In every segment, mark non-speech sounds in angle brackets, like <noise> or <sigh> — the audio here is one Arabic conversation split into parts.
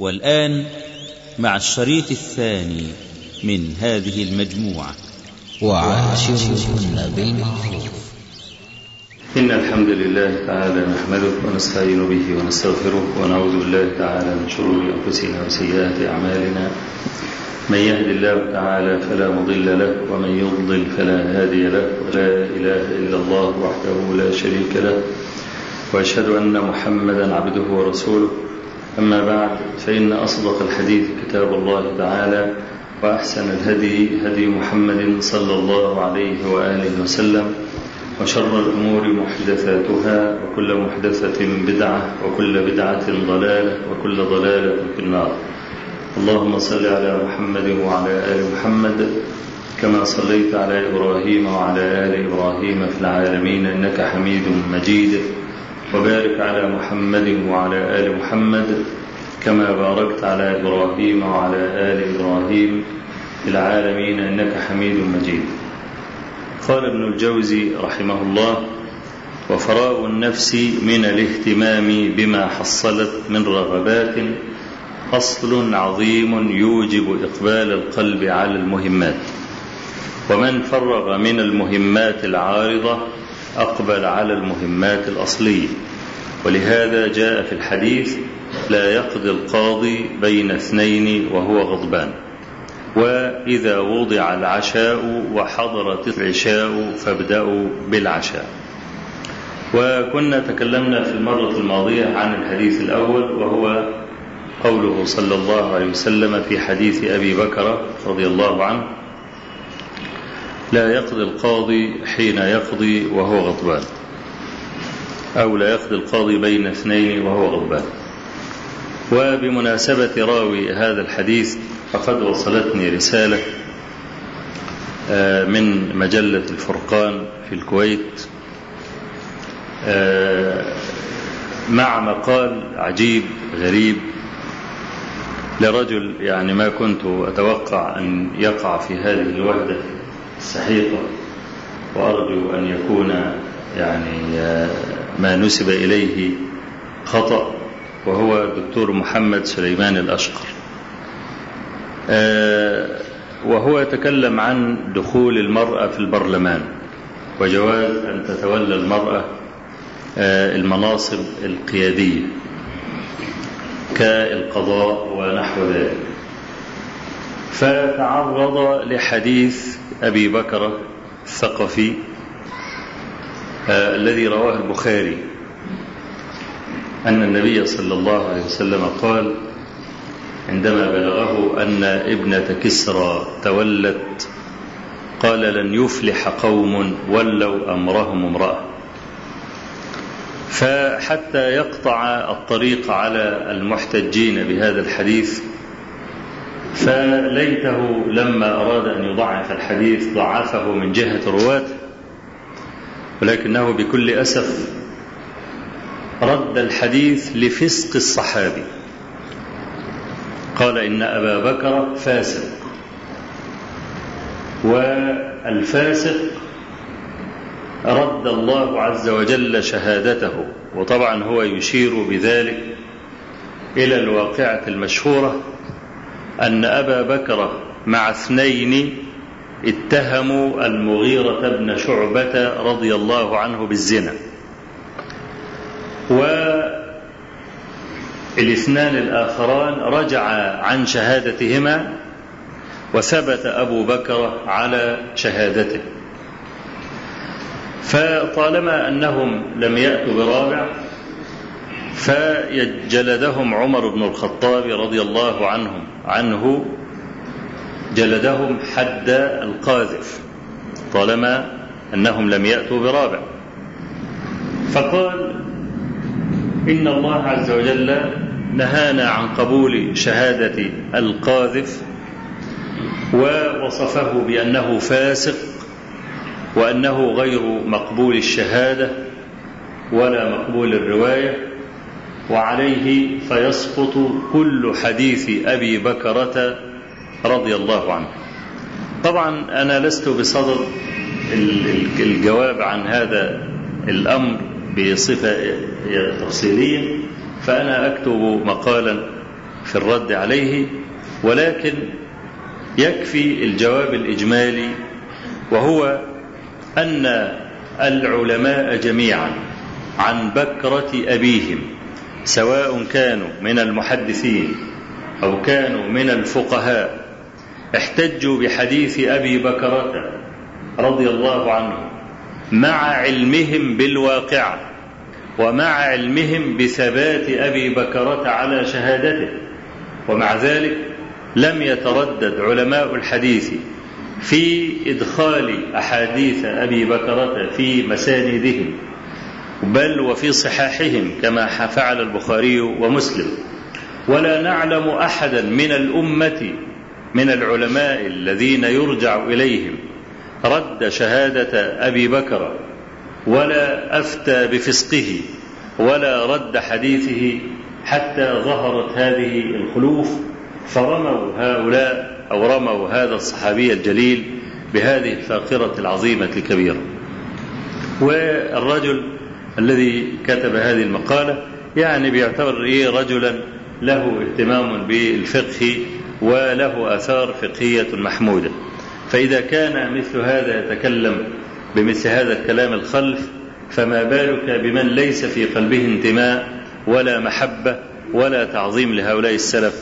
والآن مع الشريط الثاني من هذه المجموعة. وعاشرهن بالمعروف. إن الحمد لله تعالى نحمده ونستعين به ونستغفره ونعوذ بالله تعالى من شرور أنفسنا وسيئات أعمالنا. من يهد الله تعالى فلا مضل له ومن يضلل فلا هادي له. ولا إله إلا الله وحده لا شريك له. وأشهد أن محمدا عبده ورسوله. أما بعد فإن أصدق الحديث كتاب الله تعالى وأحسن الهدي هدي محمد صلى الله عليه وآله وسلم وشر الأمور محدثاتها وكل محدثة بدعة وكل بدعة ضلالة وكل ضلالة في النار. اللهم صل على محمد وعلى آل محمد كما صليت على إبراهيم وعلى آل إبراهيم في العالمين إنك حميد مجيد. وبارك على محمد وعلى آل محمد كما باركت على إبراهيم وعلى آل إبراهيم في العالمين إنك حميد مجيد. قال ابن الجوزي رحمه الله وفراغ النفس من الاهتمام بما حصلت من رغبات أصل عظيم يوجب إقبال القلب على المهمات. ومن فرغ من المهمات العارضة أقبل على المهمات الأصلية ولهذا جاء في الحديث لا يقضي القاضي بين اثنين وهو غضبان وإذا وضع العشاء وحضرت العشاء فابدأوا بالعشاء. وكنا تكلمنا في المرة الماضية عن الحديث الأول وهو قوله صلى الله عليه وسلم في حديث أبي بكر رضي الله عنه لا يقضي القاضي حين يقضي وهو غضبان. أو لا يقضي القاضي بين اثنين وهو غضبان. وبمناسبة راوي هذا الحديث فقد وصلتني رسالة من مجلة الفرقان في الكويت مع مقال عجيب غريب لرجل يعني ما كنت أتوقع أن يقع في هذه الوحدة. السحيقة وأرجو أن يكون يعني ما نسب إليه خطأ وهو الدكتور محمد سليمان الأشقر. وهو يتكلم عن دخول المرأة في البرلمان وجواز أن تتولى المرأة المناصب القيادية كالقضاء ونحو ذلك. فتعرض لحديث أبي بكر الثقفي الذي رواه البخاري أن النبي صلى الله عليه وسلم قال عندما بلغه أن ابنة كسرى تولت قال لن يفلح قوم ولوا أمرهم امرأة فحتى يقطع الطريق على المحتجين بهذا الحديث فليته لما أراد أن يضعف الحديث ضعفه من جهة رواته ولكنه بكل أسف رد الحديث لفسق الصحابي. قال إن أبا بكر فاسق والفاسق رد الله عز وجل شهادته وطبعا هو يشير بذلك إلى الواقعة المشهورة أن أبا بكر مع اثنين اتهموا المغيرة بن شعبة رضي الله عنه بالزنا. والاثنان الآخران رجع عن شهادتهما وثبت أبو بكر على شهادته. فطالما أنهم لم يأتوا برابع فجلدهم عمر بن الخطاب رضي الله عنهم عنه جلدهم حد القاذف طالما أنهم لم يأتوا برابع. فقال إن الله عز وجل نهانا عن قبول شهادة القاذف ووصفه بأنه فاسق وأنه غير مقبول الشهادة ولا مقبول الرواية وعليه فيسقط كل حديث أبي بكرة رضي الله عنه. طبعا أنا لست بصدد الجواب عن هذا الأمر بصفة تفصيلية فأنا أكتب مقالا في الرد عليه ولكن يكفي الجواب الإجمالي وهو أن العلماء جميعا عن بكرة أبيهم سواء كانوا من المحدثين أو كانوا من الفقهاء احتجوا بحديث أبي بكرة رضي الله عنه مع علمهم بالواقعة ومع علمهم بثبات أبي بكرة على شهادته ومع ذلك لم يتردد علماء الحديث في إدخال أحاديث أبي بكرة في مساندهم بل وفي صحاحهم كما فعل البخاري ومسلم. ولا نعلم أحدا من الأمة من العلماء الذين يرجع إليهم رد شهادة أبي بكر ولا أفتى بفسقه ولا رد حديثه حتى ظهرت هذه الخلوف فرموا هؤلاء أو رموا هذا الصحابي الجليل بهذه الفاقرة العظيمة الكبيرة. والرجل الذي كتب هذه المقالة يعني بيعتبر إيه رجلا له اهتمام بالفقه وله آثار فقهية محمودة. فإذا كان مثل هذا يتكلم بمثل هذا الكلام الخلف فما بالك بمن ليس في قلبه انتماء ولا محبة ولا تعظيم لهؤلاء السلف؟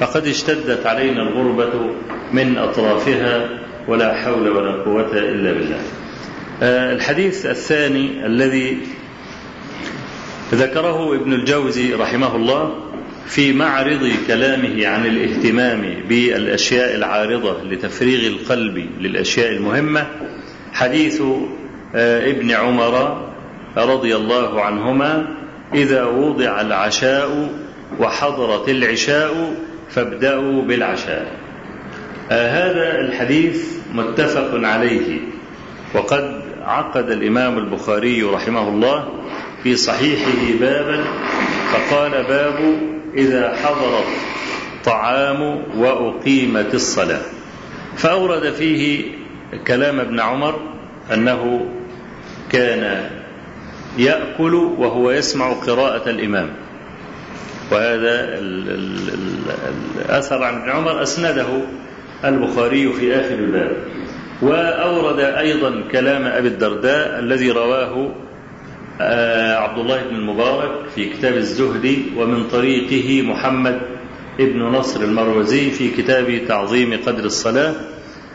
فقد اشتدت علينا الغربة من أطرافها ولا حول ولا قوة إلا بالله. الحديث الثاني الذي ذكره ابن الجوزي رحمه الله في معرض كلامه عن الاهتمام بالأشياء العارضة لتفريغ القلب للأشياء المهمة حديث ابن عمر رضي الله عنهما إذا وضع العشاء وحضرت العشاء فابدأوا بالعشاء هذا الحديث متفق عليه وقد عقد الإمام البخاري رحمه الله في صحيحه بابا فقال باب إذا حضر الطعام وأقيمت الصلاة. فأورد فيه كلام ابن عمر أنه كان يأكل وهو يسمع قراءة الإمام. وهذا الأثر عن ابن عمر أسنده البخاري في آخر الباب. وأورد أيضا كلام أبي الدرداء الذي رواه عبد الله بن المبارك في كتاب الزهد ومن طريقه محمد ابن نصر المروزي في كتاب تعظيم قدر الصلاة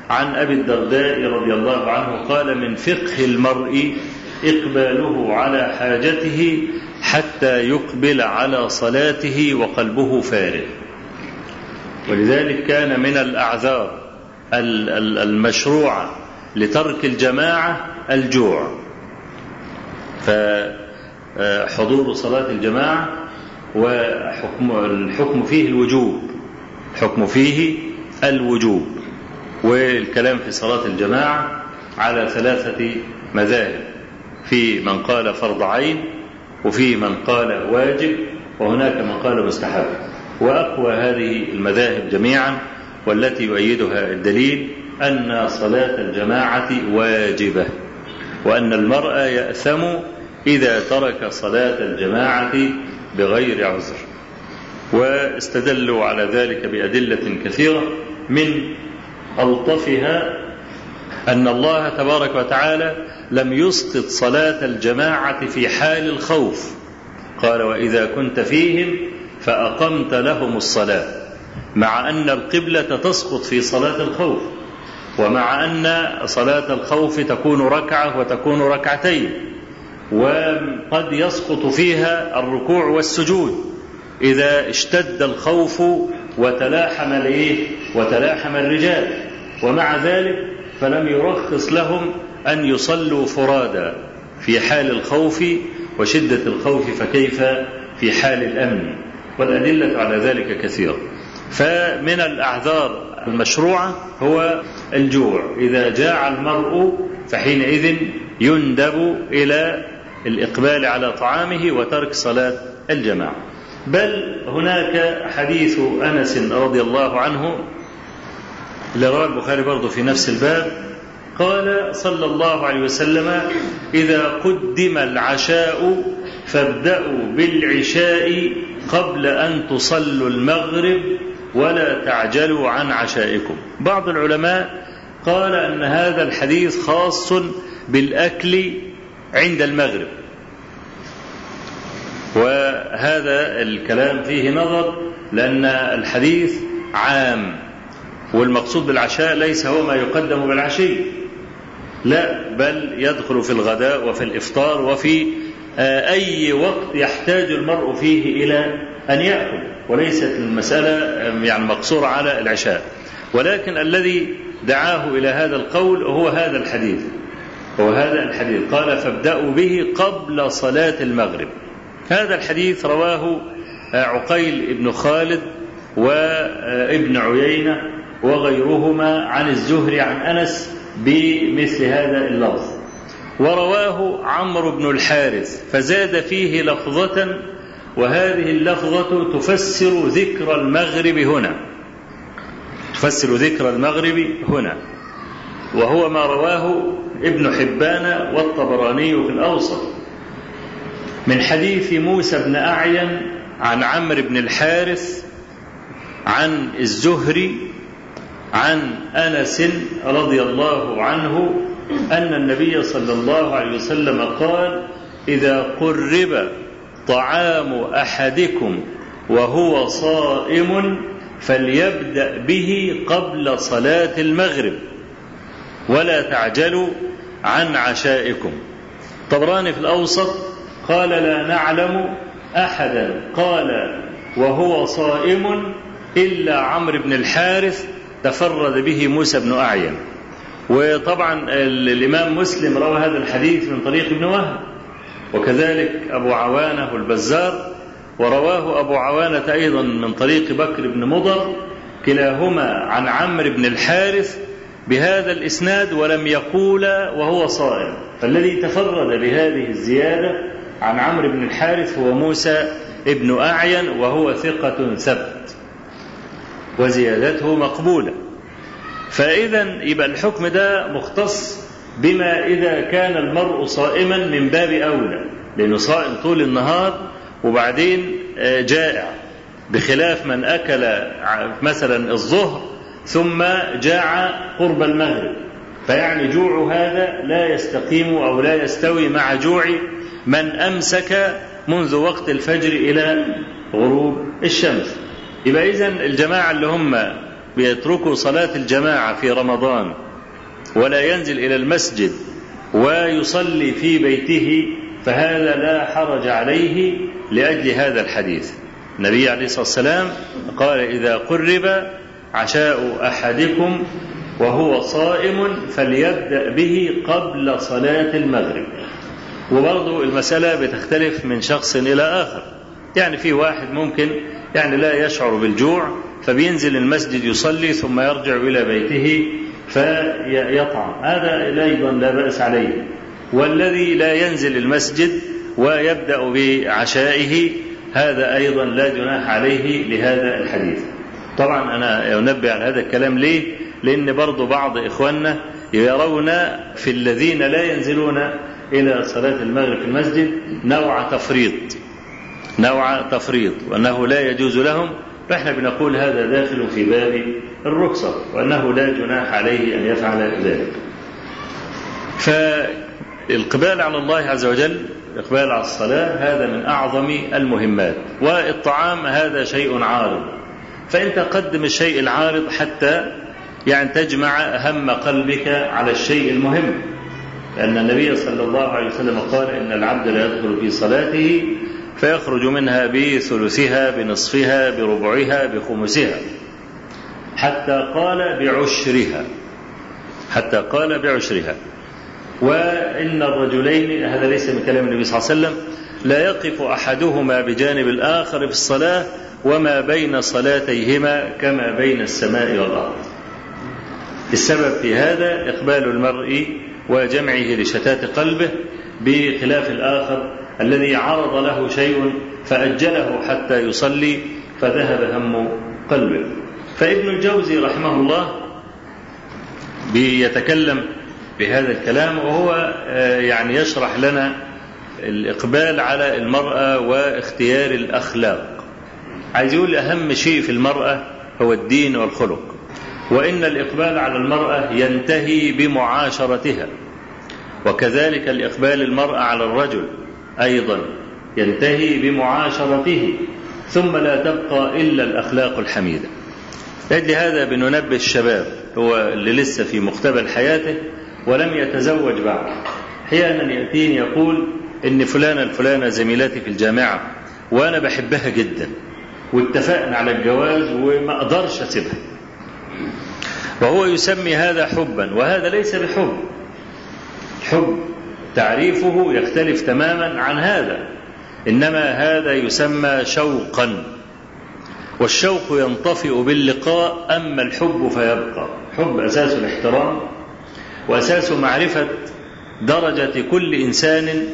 عن أبي الدرداء رضي الله عنه قال من فقه المرء إقباله على حاجته حتى يقبل على صلاته وقلبه فارغ. ولذلك كان من الأعذار المشروعة لترك الجماعة الجوع. فحضور صلاة الجماعة وحكم الحكم فيه الوجوب الحكم فيه الوجوب والكلام في صلاة الجماعة على ثلاثة مذاهب في من قال فرض عين وفي من قال واجب وهناك من قال مستحب. وأقوى هذه المذاهب جميعا والتي يؤيدها الدليل أن صلاة الجماعة واجبة وأن المرء يأثم إذا ترك صلاة الجماعة بغير عذر واستدلوا على ذلك بأدلة كثيرة من ألطفها أن الله تبارك وتعالى لم يسقط صلاة الجماعة في حال الخوف. قال وإذا كنت فيهم فأقمت لهم الصلاة مع أن القبلة تسقط في صلاة الخوف ومع أن صلاة الخوف تكون ركعة وتكون ركعتين وقد يسقط فيها الركوع والسجود إذا اشتد الخوف وتلاحم الإيه؟ وتلاحم الرجال. ومع ذلك فلم يرخص لهم أن يصلوا فرادى في حال الخوف وشدة الخوف فكيف؟ في حال الأمن. والأدلة على ذلك كثيرة. فمن الأعذار المشروعة هو الجوع. إذا جاع المرء فحينئذ يندب إلى الإقبال على طعامه وترك صلاة الجماعة. بل هناك حديث أنس رضي الله عنه اللي رواه البخاري برضه في نفس الباب قال صلى الله عليه وسلم إذا قدم العشاء فابدأوا بالعشاء قبل أن تصلوا المغرب ولا تعجلوا عن عشائكم. بعض العلماء قال أن هذا الحديث خاص بالأكل عند المغرب. وهذا الكلام فيه نظر لأن الحديث عام والمقصود بالعشاء ليس هو ما يقدم بالعشي لا بل يدخل في الغداء وفي الإفطار وفي أي وقت يحتاج المرء فيه إلى أن يأكل وليست المسألة يعني مقصورة على العشاء. ولكن الذي دعاه إلى هذا القول هو هذا الحديث. هو هذا الحديث. قال فابدأوا به قبل صلاة المغرب. هذا الحديث رواه عقيل بن خالد وابن عيينة وغيرهما عن الزهري عن أنس بمثل هذا اللفظ. ورواه عمرو بن الحارث فزاد فيه لفظة وهذه اللفظة تفسر ذكر المغرب هنا. تفسر ذكر المغرب هنا. وهو ما رواه ابن حبان والطبراني في الأوسط. من حديث موسى بن أعين عن عمرو بن الحارث عن الزهري عن أنس رضي الله عنه أن النبي صلى الله عليه وسلم قال إذا قرب طعام أحدكم وهو صائم فليبدأ به قبل صلاة المغرب. ولا تعجلوا عن عشائكم. طبراني في الأوسط قال لا نعلم أحدا. قال وهو صائم إلا عمرو بن الحارث تفرد به موسى بن أعين. وطبعا الإمام مسلم روى هذا الحديث من طريق ابن وهب. وكذلك أبو عوانة البزار ورواه أبو عوانة أيضا من طريق بكر بن مضر كلاهما عن عمرو بن الحارث بهذا الإسناد ولم يقول وهو صائم. فالذي تفرد بهذه الزيادة عن عمرو بن الحارث هو موسى ابن أعين وهو ثقة ثبت. وزيادته مقبولة. فإذا يبقى الحكم ده مختص بما إذا كان المرء صائما من باب أولى. لأنه صائم طول النهار وبعدين جائع. بخلاف من أكل مثلا الظهر ثم جاع قرب المغرب. فيعني جوع هذا لا يستقيم أو لا يستوي مع جوع من أمسك منذ وقت الفجر إلى غروب الشمس. يبقى إذا الجماعة اللي هم بيتركوا صلاة الجماعة في رمضان ولا ينزل إلى المسجد ويصلي في بيته فهذا لا حرج عليه لأجل هذا الحديث. النبي عليه الصلاة والسلام قال إذا قرب عشاء أحدكم وهو صائم فليبدأ به قبل صلاة المغرب. وبرضه المسألة بتختلف من شخص إلى آخر. يعني في واحد ممكن يعني لا يشعر بالجوع فبينزل المسجد يصلي ثم يرجع إلى بيته فيطعم. هذا أيضا لا بأس عليه. والذي لا ينزل المسجد ويبدأ بعشائه هذا أيضا لا جناح عليه لهذا الحديث. طبعا أنا أنبه على هذا الكلام ليه؟ لأن برضو بعض إخواننا يرون في الذين لا ينزلون إلى صلاة المغرب في المسجد نوع تفريط نوع تفريط وأنه لا يجوز لهم. فإحنا بنقول هذا داخل في باب الرخصة وأنه لا جناح عليه أن يفعل ذلك. فالإقبال على الله عز وجل الإقبال على الصلاة هذا من أعظم المهمات. والطعام هذا شيء عارض. فأنت قدم الشيء العارض حتى يعني تجمع هم قلبك على الشيء المهم. لأن النبي صلى الله عليه وسلم قال إن العبد لا يدخل في صلاته فيخرج منها بثلثها بنصفها بربعها بخمسها. حتى قال بعشرها. حتى قال بعشرها. وإن الرجلين هذا ليس من كلام النبي صلى الله عليه وسلم لا يقف أحدهما بجانب الآخر في الصلاة وما بين صلاتيهما كما بين السماء والأرض. السبب في هذا إقبال المرء وجمعه لشتات قلبه بخلاف الآخر الذي عرض له شيء فأجله حتى يصلي فذهب هم قلبه. فابن الجوزي رحمه الله بيتكلم بهذا الكلام وهو يعني يشرح لنا الإقبال على المرأة واختيار الأخلاق. عايز يقول أهم شيء في المرأة هو الدين والخلق. وإن الإقبال على المرأة ينتهي بمعاشرتها. وكذلك الإقبال المرأة على الرجل أيضا ينتهي بمعاشرته. ثم لا تبقى إلا الأخلاق الحميدة. لأجل هذا بننبه الشباب هو اللي لسه في مقتبل حياته ولم يتزوج بعد. أحيانا يأتيني يقول إن فلانة الفلانة زميلتي في الجامعة وأنا بحبها جدا واتفقنا على الجواز وما أقدرش أسيبها. وهو يسمي هذا حبا وهذا ليس بحب. حب تعريفه يختلف تماما عن هذا إنما هذا يسمى شوقا. والشوق ينطفئ باللقاء أما الحب فيبقى. حب أساس الاحترام وأساس معرفة درجة كل إنسان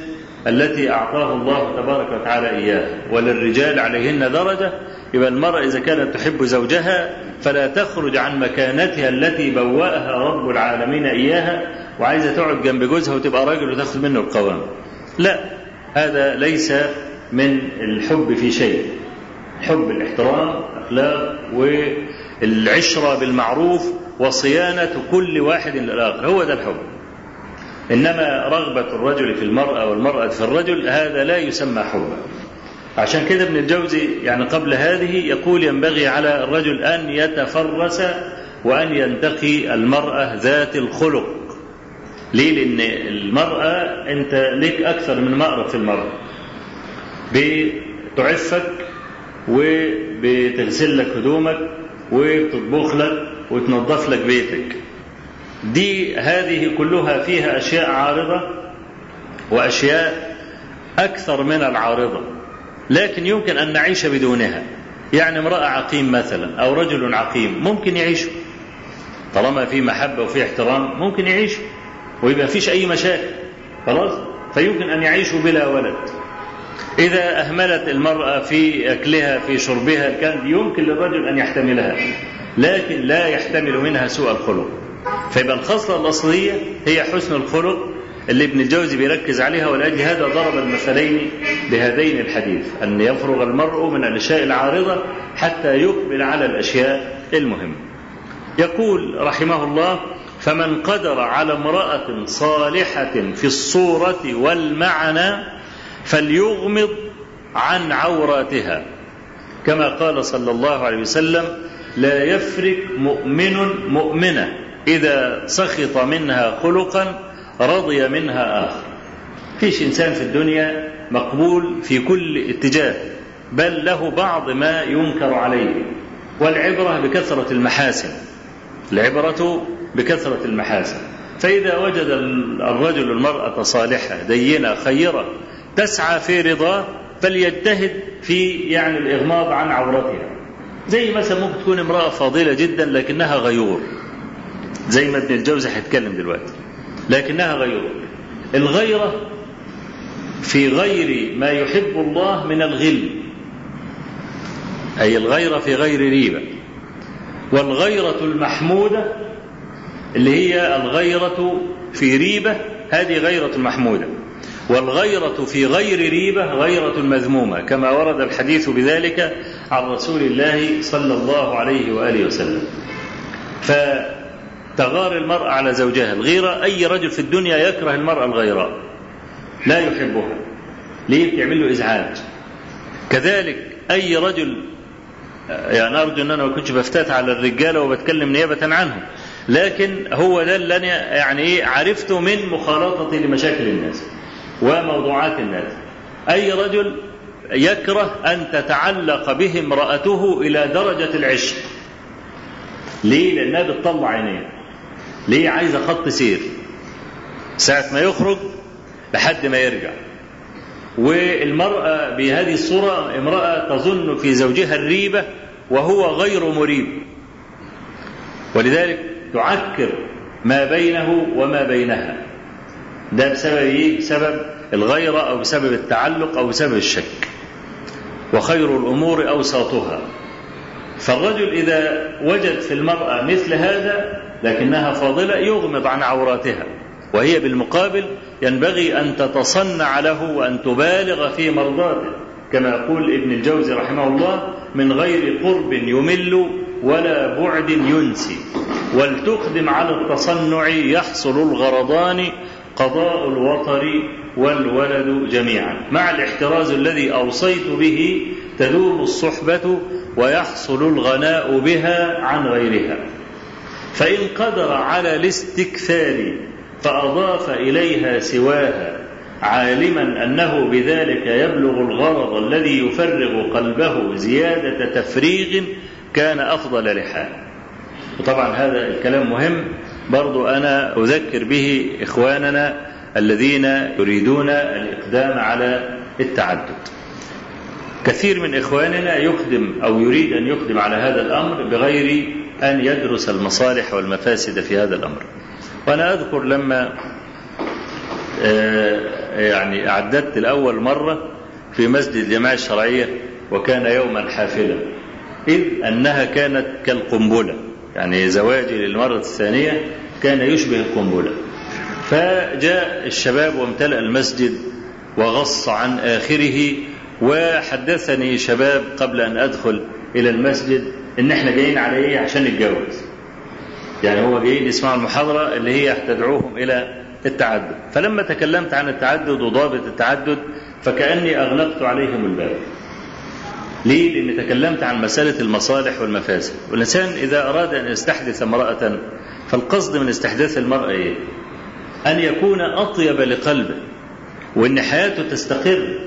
التي أعطاه الله تبارك وتعالى اياها وللرجال عليهن درجة. يبقى المرأة إذا كانت تحب زوجها فلا تخرج عن مكانتها التي بوأها رب العالمين إياها. وعايزة تقعد جنب جوزها وتبقى راجل وتاخد منه القوام. لا هذا ليس من الحب في شيء. حب الاحترام اخلاق والعشرة بالمعروف وصيانة كل واحد للآخر. هو ده الحب. إنما رغبة الرجل في المرأة والمرأة في الرجل هذا لا يسمى حبا عشان كده ابن الجوزي يعني قبل هذه يقول ينبغي على الرجل أن يتفرس وأن ينتقي المرأة ذات الخلق. ليه؟ لأن المرأة أنت لك أكثر من مأرب في المرأة. بتعفك وبتغسل لك هدومك وبتطبخ لك وتنظف لك بيتك. دي هذه كلها فيها أشياء عارضة وأشياء أكثر من العارضة لكن يمكن أن نعيش بدونها. يعني امرأة عقيم مثلا أو رجل عقيم ممكن يعيشوا طالما في محبة وفي احترام ممكن يعيشوا ويبقى فيش أي مشاكل خلاص؟ فيمكن أن يعيشوا بلا ولد. إذا أهملت المرأة في أكلها في شربها كان يمكن للرجل أن يحتملها لكن لا يحتمل منها سوء الخلق. فيبقى الخصلة الأصلية هي حسن الخلق اللي ابن الجوزي بيركز عليها ولاجل هذا ضرب المثلين بهذين الحديث أن يفرغ المرء من الاشياء العارضة حتى يقبل على الأشياء المهمة. يقول رحمه الله فمن قدر على امرأة صالحة في الصورة والمعنى فليغمض عن عوراتها. كما قال صلى الله عليه وسلم لا يفرق مؤمن مؤمنة إذا سخط منها خلقا رضي منها آخر. فيش إنسان في الدنيا مقبول في كل اتجاه بل له بعض ما ينكر عليه. والعبرة بكثرة المحاسن. العبرة بكثرة المحاسن. فإذا وجد الرجل المرأة صالحة دينة خيرة تسعى في رضاه فليجتهد في يعني الإغماض عن عورتها. زي مثلا ممكن تكون امرأة فاضلة جدا لكنها غيور. زي ما ابن الجوزي هيتكلم دلوقتي. لكنها غيره. الغيرة في غير ما يحب الله من الغل. أي الغيرة في غير ريبة. والغيرة المحمودة اللي هي الغيرة في ريبة هذه غيرة محمودة. والغيرة في غير ريبة غيرة مذمومة كما ورد الحديث بذلك عن رسول الله صلى الله عليه وآله وسلم. ف تغار المرأة على زوجها الغيرة أي رجل في الدنيا يكره المرأة الغيراء. لا يحبها. ليه؟ بتعمل له إزعاج. كذلك أي رجل يعني أرجو أن أنا ما كنتش بفتات على الرجالة وبتكلم نيابة عنهم لكن هو ده اللي أنا يعني إيه عرفته من مخالطتي لمشاكل الناس وموضوعات الناس. أي رجل يكره أن تتعلق به امرأته إلى درجة العشق. ليه؟ لأنها بتطلع عينيه. ليه عايزة خط سير؟ ساعة ما يخرج لحد ما يرجع. والمرأة بهذه الصورة امرأة تظن في زوجها الريبة وهو غير مريب. ولذلك تعكر ما بينه وما بينها. ده بسبب إيه؟ بسبب الغيرة أو بسبب التعلق أو بسبب الشك. وخير الأمور أوساطها. فالرجل إذا وجد في المرأة مثل هذا لكنها فاضلة يغمض عن عوراتها وهي بالمقابل ينبغي أن تتصنع له وأن تبالغ في مرضاته كما يقول ابن الجوزي رحمه الله من غير قرب يمل ولا بعد ينسي ولتقدم على التصنع يحصل الغرضان قضاء الوطر والولد جميعا. مع الاحتراز الذي أوصيت به تدوم الصحبة ويحصل الغناء بها عن غيرها. فإن قدر على الاستكثار فأضاف إليها سواها عالما أنه بذلك يبلغ الغرض الذي يفرغ قلبه زيادة تفريغ كان أفضل لحال وطبعا هذا الكلام مهم. برضو أنا أذكر به إخواننا الذين يريدون الإقدام على التعدد. كثير من إخواننا يقدم أو يريد أن يقدم على هذا الأمر بغير أن يدرس المصالح والمفاسد في هذا الأمر. وأنا أذكر لما يعني أعددت الأول مرة في مسجد الجماعة الشرعية وكان يوما حافلا إذ أنها كانت كالقنبلة يعني زواجي للمرة الثانية كان يشبه القنبلة. فجاء الشباب وامتلأ المسجد وغص عن آخره وحدثني شباب قبل أن أدخل إلى المسجد إن إحنا جايين على إيه عشان نتجوز. يعني هو جايين يسمعوا المحاضرة اللي هي تدعوهم إلى التعدد. فلما تكلمت عن التعدد وضابط التعدد فكأني أغلقت عليهم الباب. ليه؟ لأني تكلمت عن مسألة المصالح والمفاسد. والإنسان إذا أراد أن يستحدث امرأة فالقصد من استحداث المرأة إيه؟ أن يكون أطيب لقلبه وأن حياته تستقر.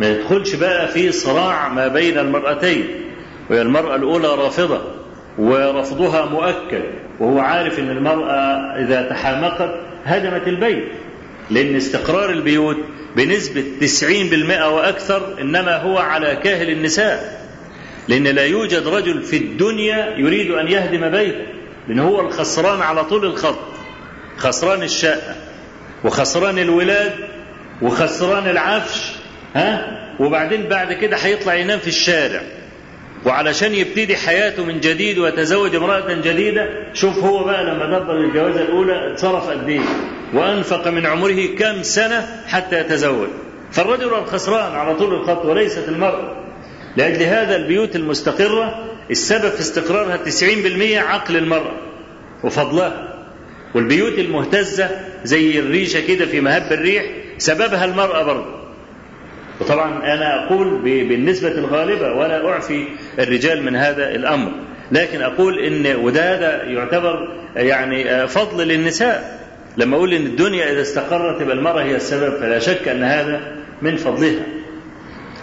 ما يدخلش بقى في صراع ما بين المرأتين. وهي المرأة الأولى رافضة ورفضها مؤكد وهو عارف أن المرأة إذا تحامقت هدمت البيت. لأن استقرار البيوت بنسبة 90% وأكثر إنما هو على كاهل النساء. لأن لا يوجد رجل في الدنيا يريد أن يهدم بيته. لأن هو الخسران على طول الخط. خسران الشقة وخسران الولاد وخسران العفش ها؟ وبعدين بعد كده هيطلع ينام في الشارع. وعلشان يبتدي حياته من جديد ويتزوج امرأة جديدة شوف هو بقى لما دبر الجوازة الأولى اتصرف قد إيه. وأنفق من عمره كم سنة حتى يتزوج. فالرجل الخسران على طول الخط وليست المرأة. لأجل هذا البيوت المستقرة السبب في استقرارها 90% عقل المرأة وفضلها. والبيوت المهتزة زي الريشة كده في مهب الريح سببها المرأة برضه. وطبعا أنا أقول بالنسبة الغالبة ولا أعفي الرجال من هذا الأمر. لكن أقول إن وده هذا يعتبر يعني فضل للنساء. لما أقول إن الدنيا إذا استقرت يبقى المرأة هي السبب فلا شك أن هذا من فضلها.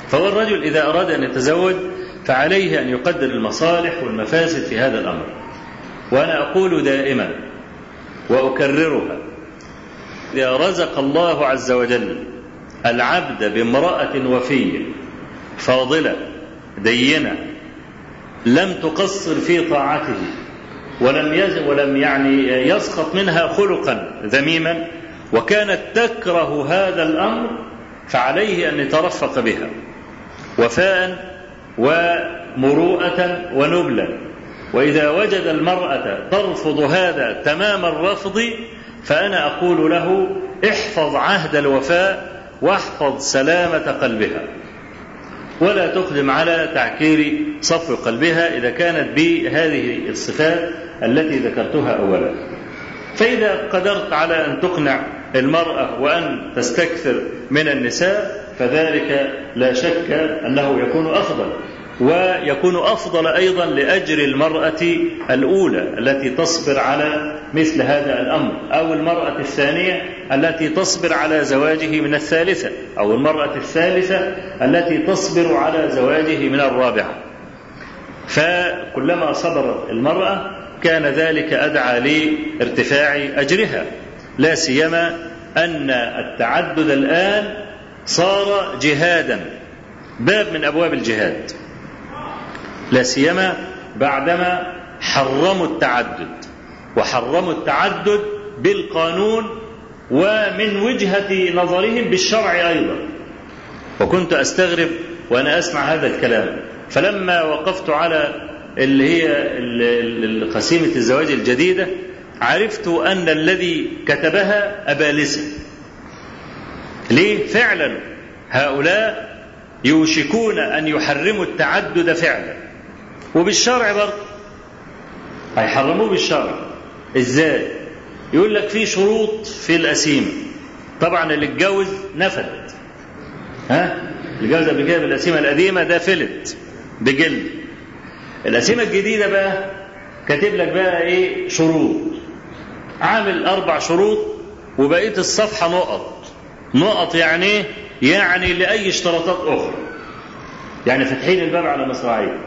فهو الرجل إذا أراد أن يتزوج فعليه أن يقدر المصالح والمفاسد في هذا الأمر. وأنا أقول دائما وأكررها إذا رزق الله عز وجل العبد بامرأة وفية فاضلة دينة لم تقصر في طاعته ولم يز ولم يعني يسقط منها خلقا ذميما وكانت تكره هذا الأمر فعليه أن يترفق بها وفاء ومروءة ونبلا. وإذا وجد المرأة ترفض هذا تمام الرفض فأنا أقول له احفظ عهد الوفاء واحفظ سلامة قلبها. ولا تقدم على تعكير صفو قلبها إذا كانت بهذه الصفات التي ذكرتها أولا. فإذا قدرت على أن تقنع المرأة وأن تستكثر من النساء فذلك لا شك أنه يكون أفضل. ويكون أفضل أيضا لأجر المرأة الأولى التي تصبر على مثل هذا الأمر أو المرأة الثانية التي تصبر على زواجه من الثالثة أو المرأة الثالثة التي تصبر على زواجه من الرابعة. فكلما صبرت المرأة كان ذلك أدعى لارتفاع أجرها لا سيما أن التعدد الآن صار جهادا باب من أبواب الجهاد. لا سيما بعدما حرموا التعدد وحرموا التعدد بالقانون ومن وجهة نظرهم بالشرع أيضا. وكنت أستغرب وأنا أسمع هذا الكلام. فلما وقفت على اللي هي قسيمة الزواج الجديدة عرفت أن الذي كتبها أبالسة ليه؟ فعلا. هؤلاء يوشكون أن يحرموا التعدد فعلا. وبالشرع برضه. هيحرموه بالشرع. إزاي؟ يقول لك في شروط في الأسيمة طبعا اللي اتجوز نفد ها؟ اللي اتجوز قبل كده بالأسيمة القديمة ده فلت. بجلد الأسيمة الجديدة بقى كاتب لك بقى إيه؟ شروط. عامل أربع شروط وبقية الصفحة نقط. نقط يعني إيه؟ يعني لأي اشتراطات أخرى. يعني فاتحين الباب على مصراعيه.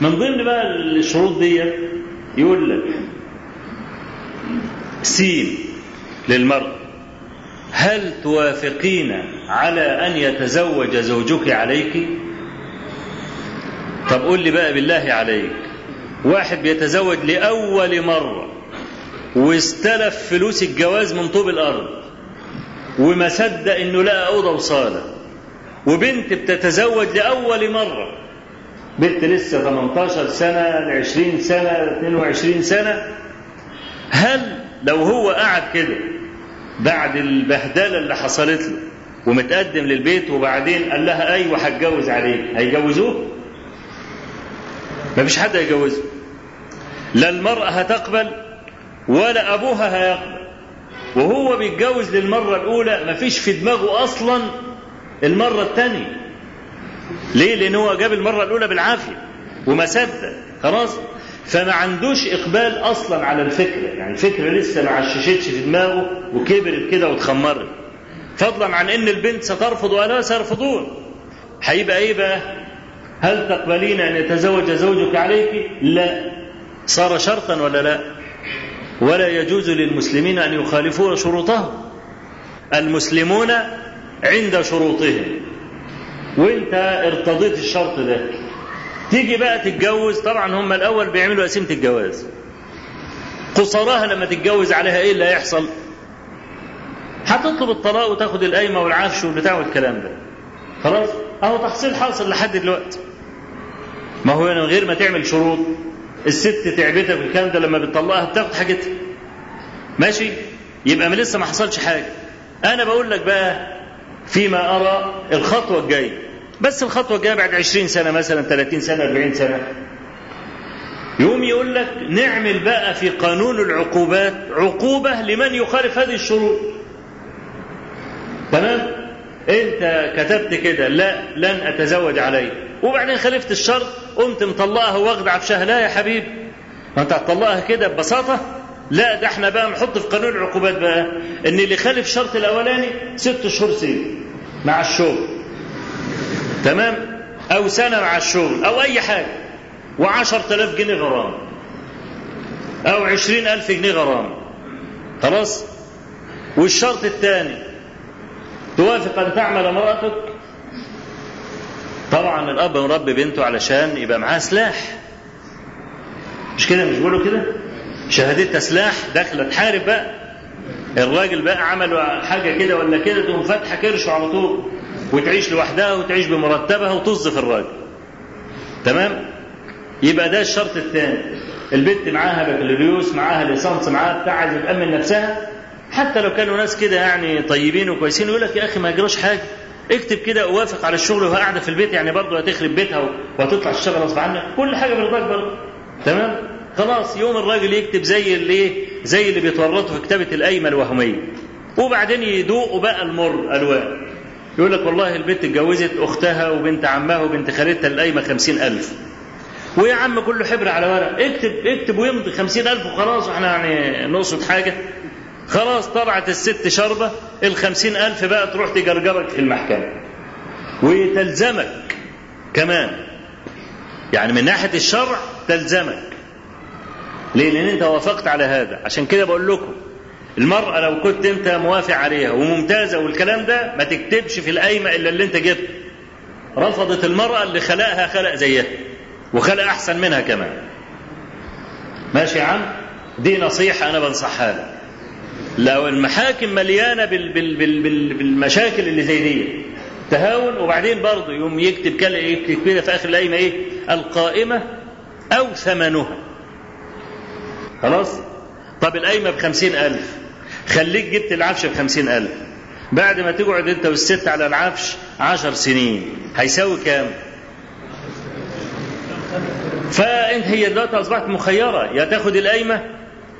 من ضمن بقى الشروط دي يقول لك سين للمرأة هل توافقين على أن يتزوج زوجك عليك؟ طب قول لي بقى بالله عليك واحد بيتزوج لأول مرة واستلف فلوس الجواز من طوب الأرض وما صدق إنه لقى أوضة وصالة وبنت بتتزوج لأول مرة بنت لسه 18 سنة 20 سنة 22 سنة. هل لو هو قعد كده بعد البهدلة اللي حصلت له ومتقدم للبيت وبعدين قال لها أيوة هتجوز عليك هيجوزوه؟ مفيش حد هيجوزه. لا المرأة هتقبل ولا أبوها هيقبل. وهو بيتجوز للمرة الأولى مفيش في دماغه أصلا المرة الثانية ليه؟ لأن هو جاب المرة الأولى بالعافية وما صدق خلاص فما عندوش إقبال أصلا على الفكرة يعني الفكرة لسه ما عششتش في دماغه وكبرت كده واتخمرت فضلا عن إن البنت سترفض ولا سيرفضون هيبقى إيه بقى؟ هل تقبلين أن يتزوج زوجك عليك؟ لا صار شرطا ولا لا؟ ولا يجوز للمسلمين أن يخالفوا شروطهم المسلمون عند شروطهم وانت ارتضيت الشرط ده. تيجي بقى تتجوز طبعا هم الأول بيعملوا قسيمة الجواز. قصراها لما تتجوز عليها إيه اللي هيحصل؟ هتطلب الطلاق وتاخد القايمة والعفش والبتاع والكلام ده. خلاص؟ أهو تحصيل حاصل لحد دلوقتي. ما هو من غير ما تعمل شروط الست تعبتك في الكلام ده لما بتطلقها بتاخد حاجتها. ماشي؟ يبقى ما لسه ما حصلش حاجة. أنا بقول لك بقى فيما أرى الخطوة الجاية. بس الخطوة الجاية بعد عشرين سنة مثلا ثلاثين سنة أربعين سنة. يقوم يقول لك نعمل بقى في قانون العقوبات عقوبة لمن يخالف هذه الشروط. تمام؟ أنت كتبت كده لا لن أتزوج عليه وبعدين خالفت الشرط قمت مطلقها واخد عفشها لا يا حبيبي. ما أنت هتطلقها كده ببساطة؟ لا ده إحنا بقى نحط في قانون العقوبات بقى إن اللي خالف الشرط الأولاني ست شهور سجن مع الشغل. تمام؟ أو سنة مع الشغل أو أي حاجة. وعشر تلاف جنيه غرامه أو عشرين ألف جنيه غرامه خلاص؟ والشرط الثاني توافق أن تعمل امرأتك؟ طبعا الأب مربي بنته علشان يبقى معاه سلاح. مش كده؟ مش بيقولوا كده؟ شهادتها سلاح داخله تحارب بقى. الراجل بقى عمل حاجة كده ولا كده تقوم فاتحة كرشه على طول وتعيش لوحدها وتعيش بمرتبها وتصف الراجل. تمام؟ يبقى ده الشرط الثاني. البنت معاها بكالوريوس معاها ليسانس معاها بتاع عايزة تأمن نفسها. حتى لو كانوا ناس كده يعني طيبين وكويسين يقول لك يا أخي ما يجراش حاجة. اكتب كده اوافق على الشغل وهي قاعدة في البيت يعني برضه هتخرب بيتها وهتطلع تشتغل غصب عنك كل حاجة برضاك برضه تمام؟ خلاص يوم الراجل يكتب زي اللي زي اللي بيتورطوا في كتابة القايمه الوهميه وبعدين يدوقوا بقى المر ألوان. يقول لك والله البنت اتجوزت أختها وبنت عمها وبنت خالتها القايمة خمسين ألف. ويا عم كله حبر على ورق. اكتب اكتب ويمضي خمسين ألف وخلاص إحنا يعني نقصد حاجة. خلاص طلعت الست شربة الخمسين ألف بقى تروح تجرجرك في المحكمة. وتلزمك كمان. يعني من ناحية الشرع تلزمك. ليه؟ لأن أنت وافقت على هذا. عشان كده بقول لكم المرأة لو كنت أنت موافق عليها وممتازة والكلام ده ما تكتبش في القايمة إلا اللي أنت جبته. رفضت المرأة اللي خلقها خلق زيها وخلق أحسن منها كمان. ماشي يا عم؟ دي نصيحة أنا بنصحها لك. لو المحاكم مليانة بال بال بال بال بالمشاكل اللي زي دي تهاون وبعدين برضه يقوم يكتب كده كده في آخر القايمة إيه؟ القائمة أو ثمنها. خلاص؟ طب القايمة بخمسين ألف. خليك جبت العفش بخمسين ألف. بعد ما تقعد انت والست على العفش عشر سنين هيساوي كام؟ فانت هي دلوقتي أصبحت مخيرة. يا تاخد القايمة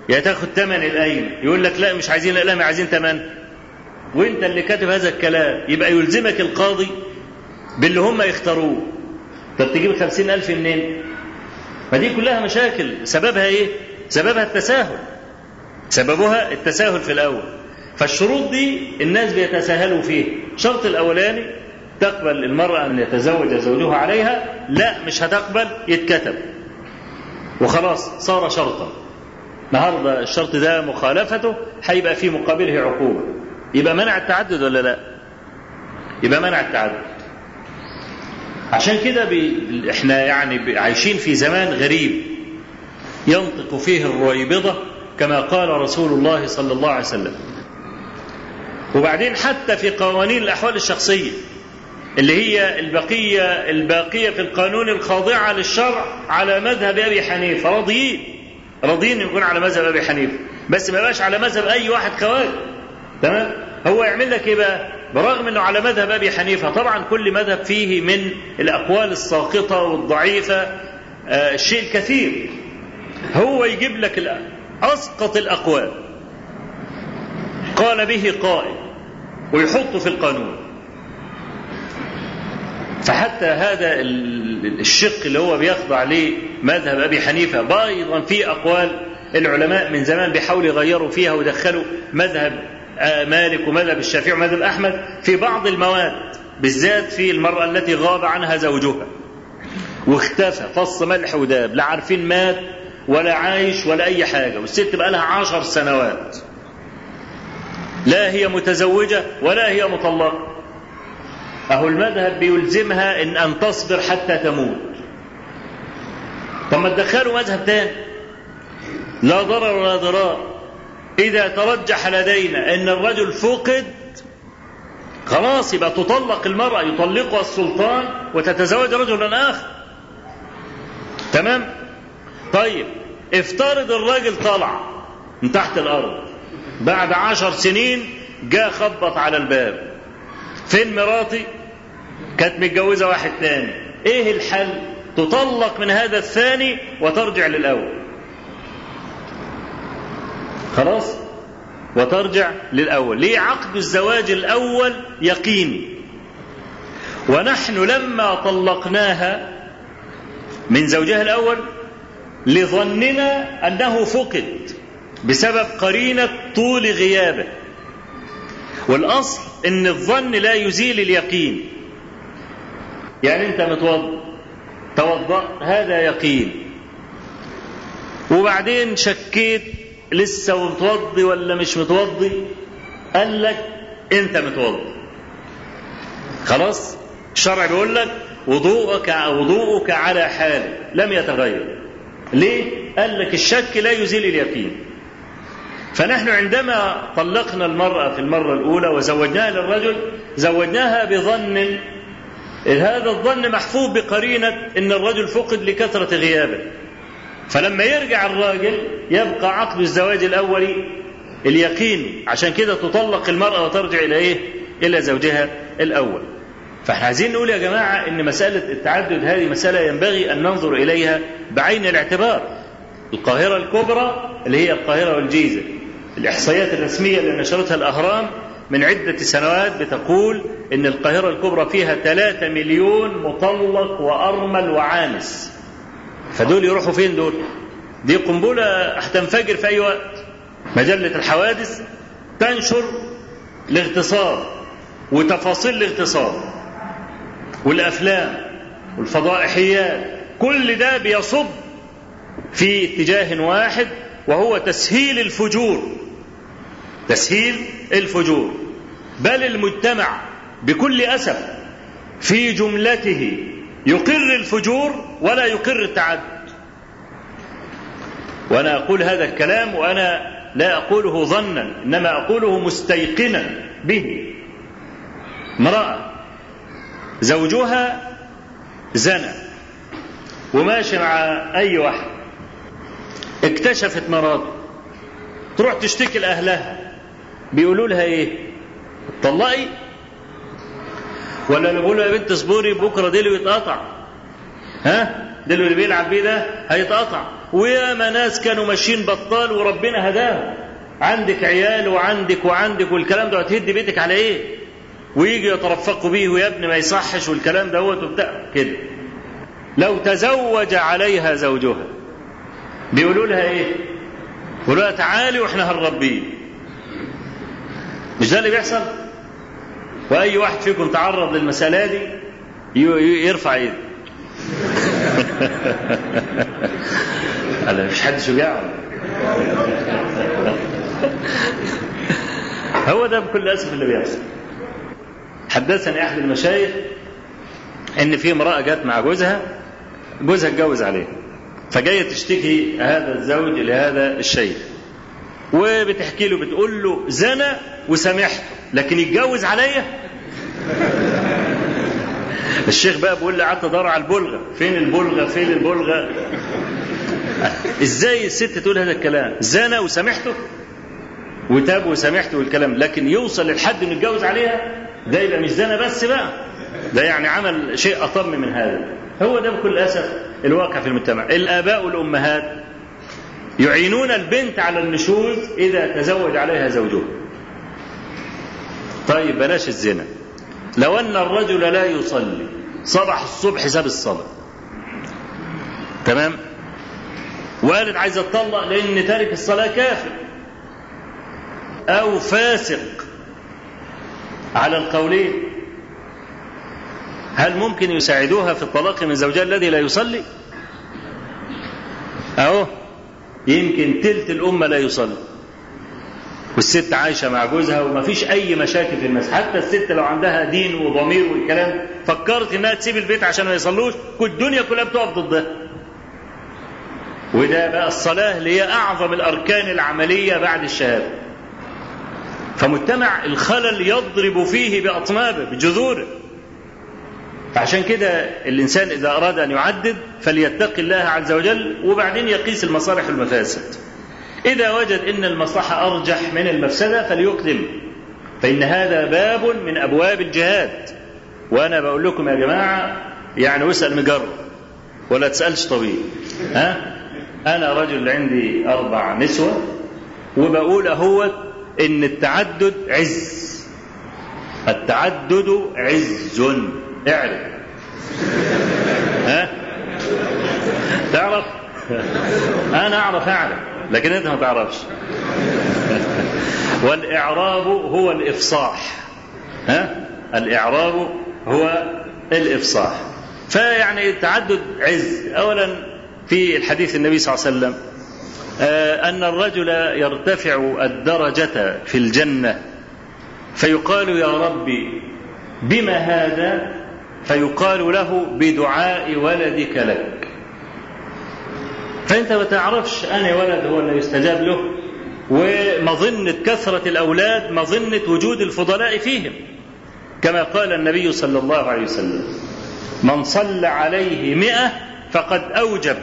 يا تاخد ثمن القايمة. يقول لك لا مش عايزين القايمه عايزين ثمن وانت اللي كاتب هذا الكلام يبقى يلزمك القاضي باللي هم يختاروه. طب تجيب خمسين ألف منين؟ ما دي كلها مشاكل. سببها إيه؟ سببها التساهل. سببها التساهل في الأول. فالشروط دي الناس بيتساهلوا فيه الشرط الأولاني تقبل المرأة أن يتزوج زوجها عليها. لا مش هتقبل يتكتب. وخلاص صار شرطا. النهارده الشرط ده مخالفته هيبقى في مقابله عقوبة. يبقى منع التعدد ولا لا؟ يبقى منع التعدد. عشان كده. إحنا يعني عايشين في زمان غريب. ينطق فيه الرويبضة كما قال رسول الله صلى الله عليه وسلم. وبعدين حتى في قوانين الأحوال الشخصية اللي هي البقية الباقية في القانون الخاضعة للشرع على مذهب أبي حنيفة راضيين راضيين يكون على مذهب أبي حنيفة. بس ما يبقاش على مذهب أي واحد خوارج تمام؟ هو يعمل لك إيه بقى؟ برغم أنه على مذهب أبي حنيفة طبعا كل مذهب فيه من الأقوال الساقطة والضعيفة آه الشيء الكثير. هو يجيب لك أسقط الأقوال. قال به قائل ويحطه في القانون. فحتى هذا الشق اللي هو بيخضع ليه مذهب أبي حنيفة أيضا في أقوال العلماء من زمان بيحاولوا يغيروا فيها ويدخلوا مذهب مالك ومذهب الشافعي ومذهب أحمد في بعض المواد بالذات في المرأة التي غاب عنها زوجها واختفى فص ملح وداب لا عارفين مات ولا عايش ولا أي حاجة والست بقى لها عشر سنوات. لا هي متزوجة ولا هي مطلقة. أهو المذهب بيلزمها إن أن تصبر حتى تموت. طب ما تدخلوا مذهب تاني. لا ضرر ولا ضرار. إذا ترجح لدينا أن الرجل فقد خلاص يبقى تطلق المرأة يطلقها السلطان وتتزوج رجلا آخر. تمام؟ طيب افترض الراجل طلع من تحت الأرض بعد عشر سنين جاء خبط على الباب. فين مراتي؟ كانت متجوزة واحد تاني. إيه الحل؟ تطلق من هذا الثاني وترجع للأول. خلاص؟ وترجع للأول. ليه عقد الزواج الأول يقيني؟ ونحن لما طلقناها من زوجها الأول لظننا أنه فقد بسبب قرينة طول غيابه. والأصل إن الظن لا يزيل اليقين. يعني أنت متوضا توضأ هذا يقين. وبعدين شكيت لسه متوضي ولا مش متوضي؟ قال لك أنت متوضي. خلاص؟ الشرع بيقول لك وضوءك وضوءك على حال لم يتغير. ليه؟ قال لك الشك لا يزيل اليقين. فنحن عندما طلقنا المرأة في المرة الأولى وزوجناها للرجل زوجناها بظن هذا الظن محفوظ بقرينة أن الرجل فقد لكثرة غيابه. فلما يرجع الراجل يبقى عقد الزواج الأولي اليقين. عشان كده تطلق المرأة وترجع إلى إيه؟ إلى زوجها الأول. فاحنا عايزين نقول يا جماعة أن مسألة التعدد هذه مسألة ينبغي أن ننظر إليها بعين الاعتبار. القاهرة الكبرى اللي هي القاهرة والجيزة. الإحصائيات الرسمية اللي نشرتها الأهرام من عدة سنوات بتقول إن القاهرة الكبرى فيها 3 مليون مطلق وأرمل وعانس. فدول يروحوا فين دول؟ دي قنبلة هتنفجر في أي وقت. مجلة الحوادث تنشر الاغتصاب وتفاصيل الاغتصاب. والأفلام والفضائحيات كل ده بيصب في اتجاه واحد وهو تسهيل الفجور. تسهيل الفجور. بل المجتمع بكل أسف في جملته يقر الفجور ولا يقر التعدد. وأنا أقول هذا الكلام وأنا لا أقوله ظنا إنما أقوله مستيقنا به. امرأة زوجها زنى وماشي مع أي واحد. اكتشفت مراته تروح تشتكي لأهلها. بيقولوا لها إيه؟ طلقي. ولا نقول له يا بنت اصبري بكرة ديله يتقطع. ها؟ ديله اللي بيلعب بيه ده هيتقطع. وياما ناس كانوا ماشيين بطال وربنا هداهم. عندك عيال وعندك وعندك والكلام ده هتهد بيتك على إيه؟ ويجي يترفقوا بيه ويا ابني ما يصحش والكلام دوت وبتاع كده. لو تزوج عليها زوجها. بيقولوا لها إيه؟ يقولوا لها تعالي وإحنا هنربيه. مش ده اللي بيحصل؟ وأي واحد فيكم تعرض للمسألة دي يرفع إيده. <laughs> مش حد شجاع. هو ده بكل أسف اللي بيحصل. حدثني أحد المشايخ إن في امرأة جت مع جوزها جوزها اتجوز عليها فجاية تشتكي هذا الزوج لهذا الشيخ وبتحكي له بتقول له زنى وسامحته لكن يتجوز عليا؟ <laughs> الشيخ بقى بيقول لي قعدت أدور على البلغة فين البلغة فين البلغة؟ <laughs> إزاي الست تقول هذا الكلام؟ زنى وسامحته وتاب وسامحته والكلام لكن يوصل للحد إنه يتجوز عليها؟ ده يبقى مش زنا بس بقى. ده يعني عمل شيء أطم من هذا. هو ده بكل أسف الواقع في المجتمع. الآباء والأمهات يعينون البنت على النشوز إذا تزوج عليها زوجها. طيب بلاش الزنا. لو أن الرجل لا يصلي صبح الصبح ساب الصلاة. تمام؟ وقالت عايزه تطلق لأن تارك الصلاة كافر. أو فاسق. على القولين هل ممكن يساعدوها في الطلاق من زوجها الذي لا يصلي؟ أهو يمكن تلت الأمة لا يصلي. والست عايشة مع جوزها وما فيش أي مشاكل في المسجد. حتى الست لو عندها دين وضمير والكلام فكرت إنها تسيب البيت عشان ما يصلوش؟ كل الدنيا كلها بتقف ضدها وده بقى الصلاة اللي هي أعظم الأركان العملية بعد الشهادة. فمجتمع الخلل يضرب فيه بأطنابه بجذوره. فعشان كده الإنسان إذا أراد أن يعدد فليتقي الله عز وجل وبعدين يقيس المصالح والمفاسد. إذا وجد أن المصلحة أرجح من المفسدة فليقدم فإن هذا باب من أبواب الجهاد. وأنا بقول لكم يا جماعة يعني واسأل مجرب ولا تسألش طبيب ها؟ أنا رجل عندي أربع نسوة وبقول أهو إن التعدد عز. التعدد عز. اعرف. ها؟ تعرف؟ أنا أعرف أعرف. لكن أنت ما تعرفش. والإعراب هو الإفصاح. ها؟ الإعراب هو الإفصاح. فيعني التعدد عز. اولا في الحديث النبي صلى الله عليه وسلم أن الرجل يرتفع الدرجة في الجنة فيقال يا ربي بما هذا؟ فيقال له بدعاء ولدك لك. فأنت ما تعرفش أنا ولد هو اللي يستجاب له ومظنة كثرة الأولاد مظنة وجود الفضلاء فيهم. كما قال النبي صلى الله عليه وسلم من صلى عليه مئة فقد أوجب.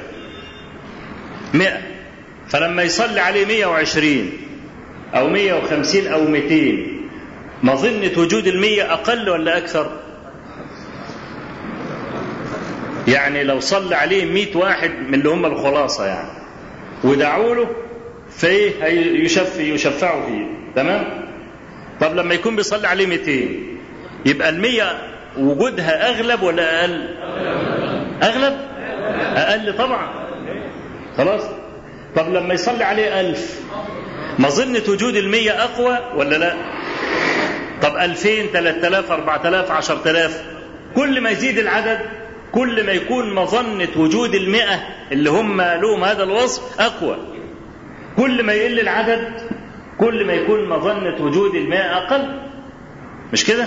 مئة. فلما يصلي عليه مئة وعشرين أو مئة وخمسين أو مئتين مظنة وجود المية أقل ولا أكثر؟ يعني لو صلى عليه مئة واحد من اللي هم الخلاصة يعني. ودعوا له فإيه؟ يشف يشفعوا فيه. تمام؟ طب لما يكون بيصلي عليه 200 يبقى المية وجودها أغلب ولا أقل؟ أغلب؟ أقل طبعا. خلاص؟ طب لما يصلي عليه ألف مظنة وجود المية أقوى ولا لا؟ طب ألفين ثلاثة آلاف أربعة آلاف عشرة آلاف كل ما يزيد العدد كل ما يكون مظنة وجود المئة اللي هم لهم هذا الوصف أقوى. كل ما يقل العدد كل ما يكون مظنة وجود الماء أقل. مش كده؟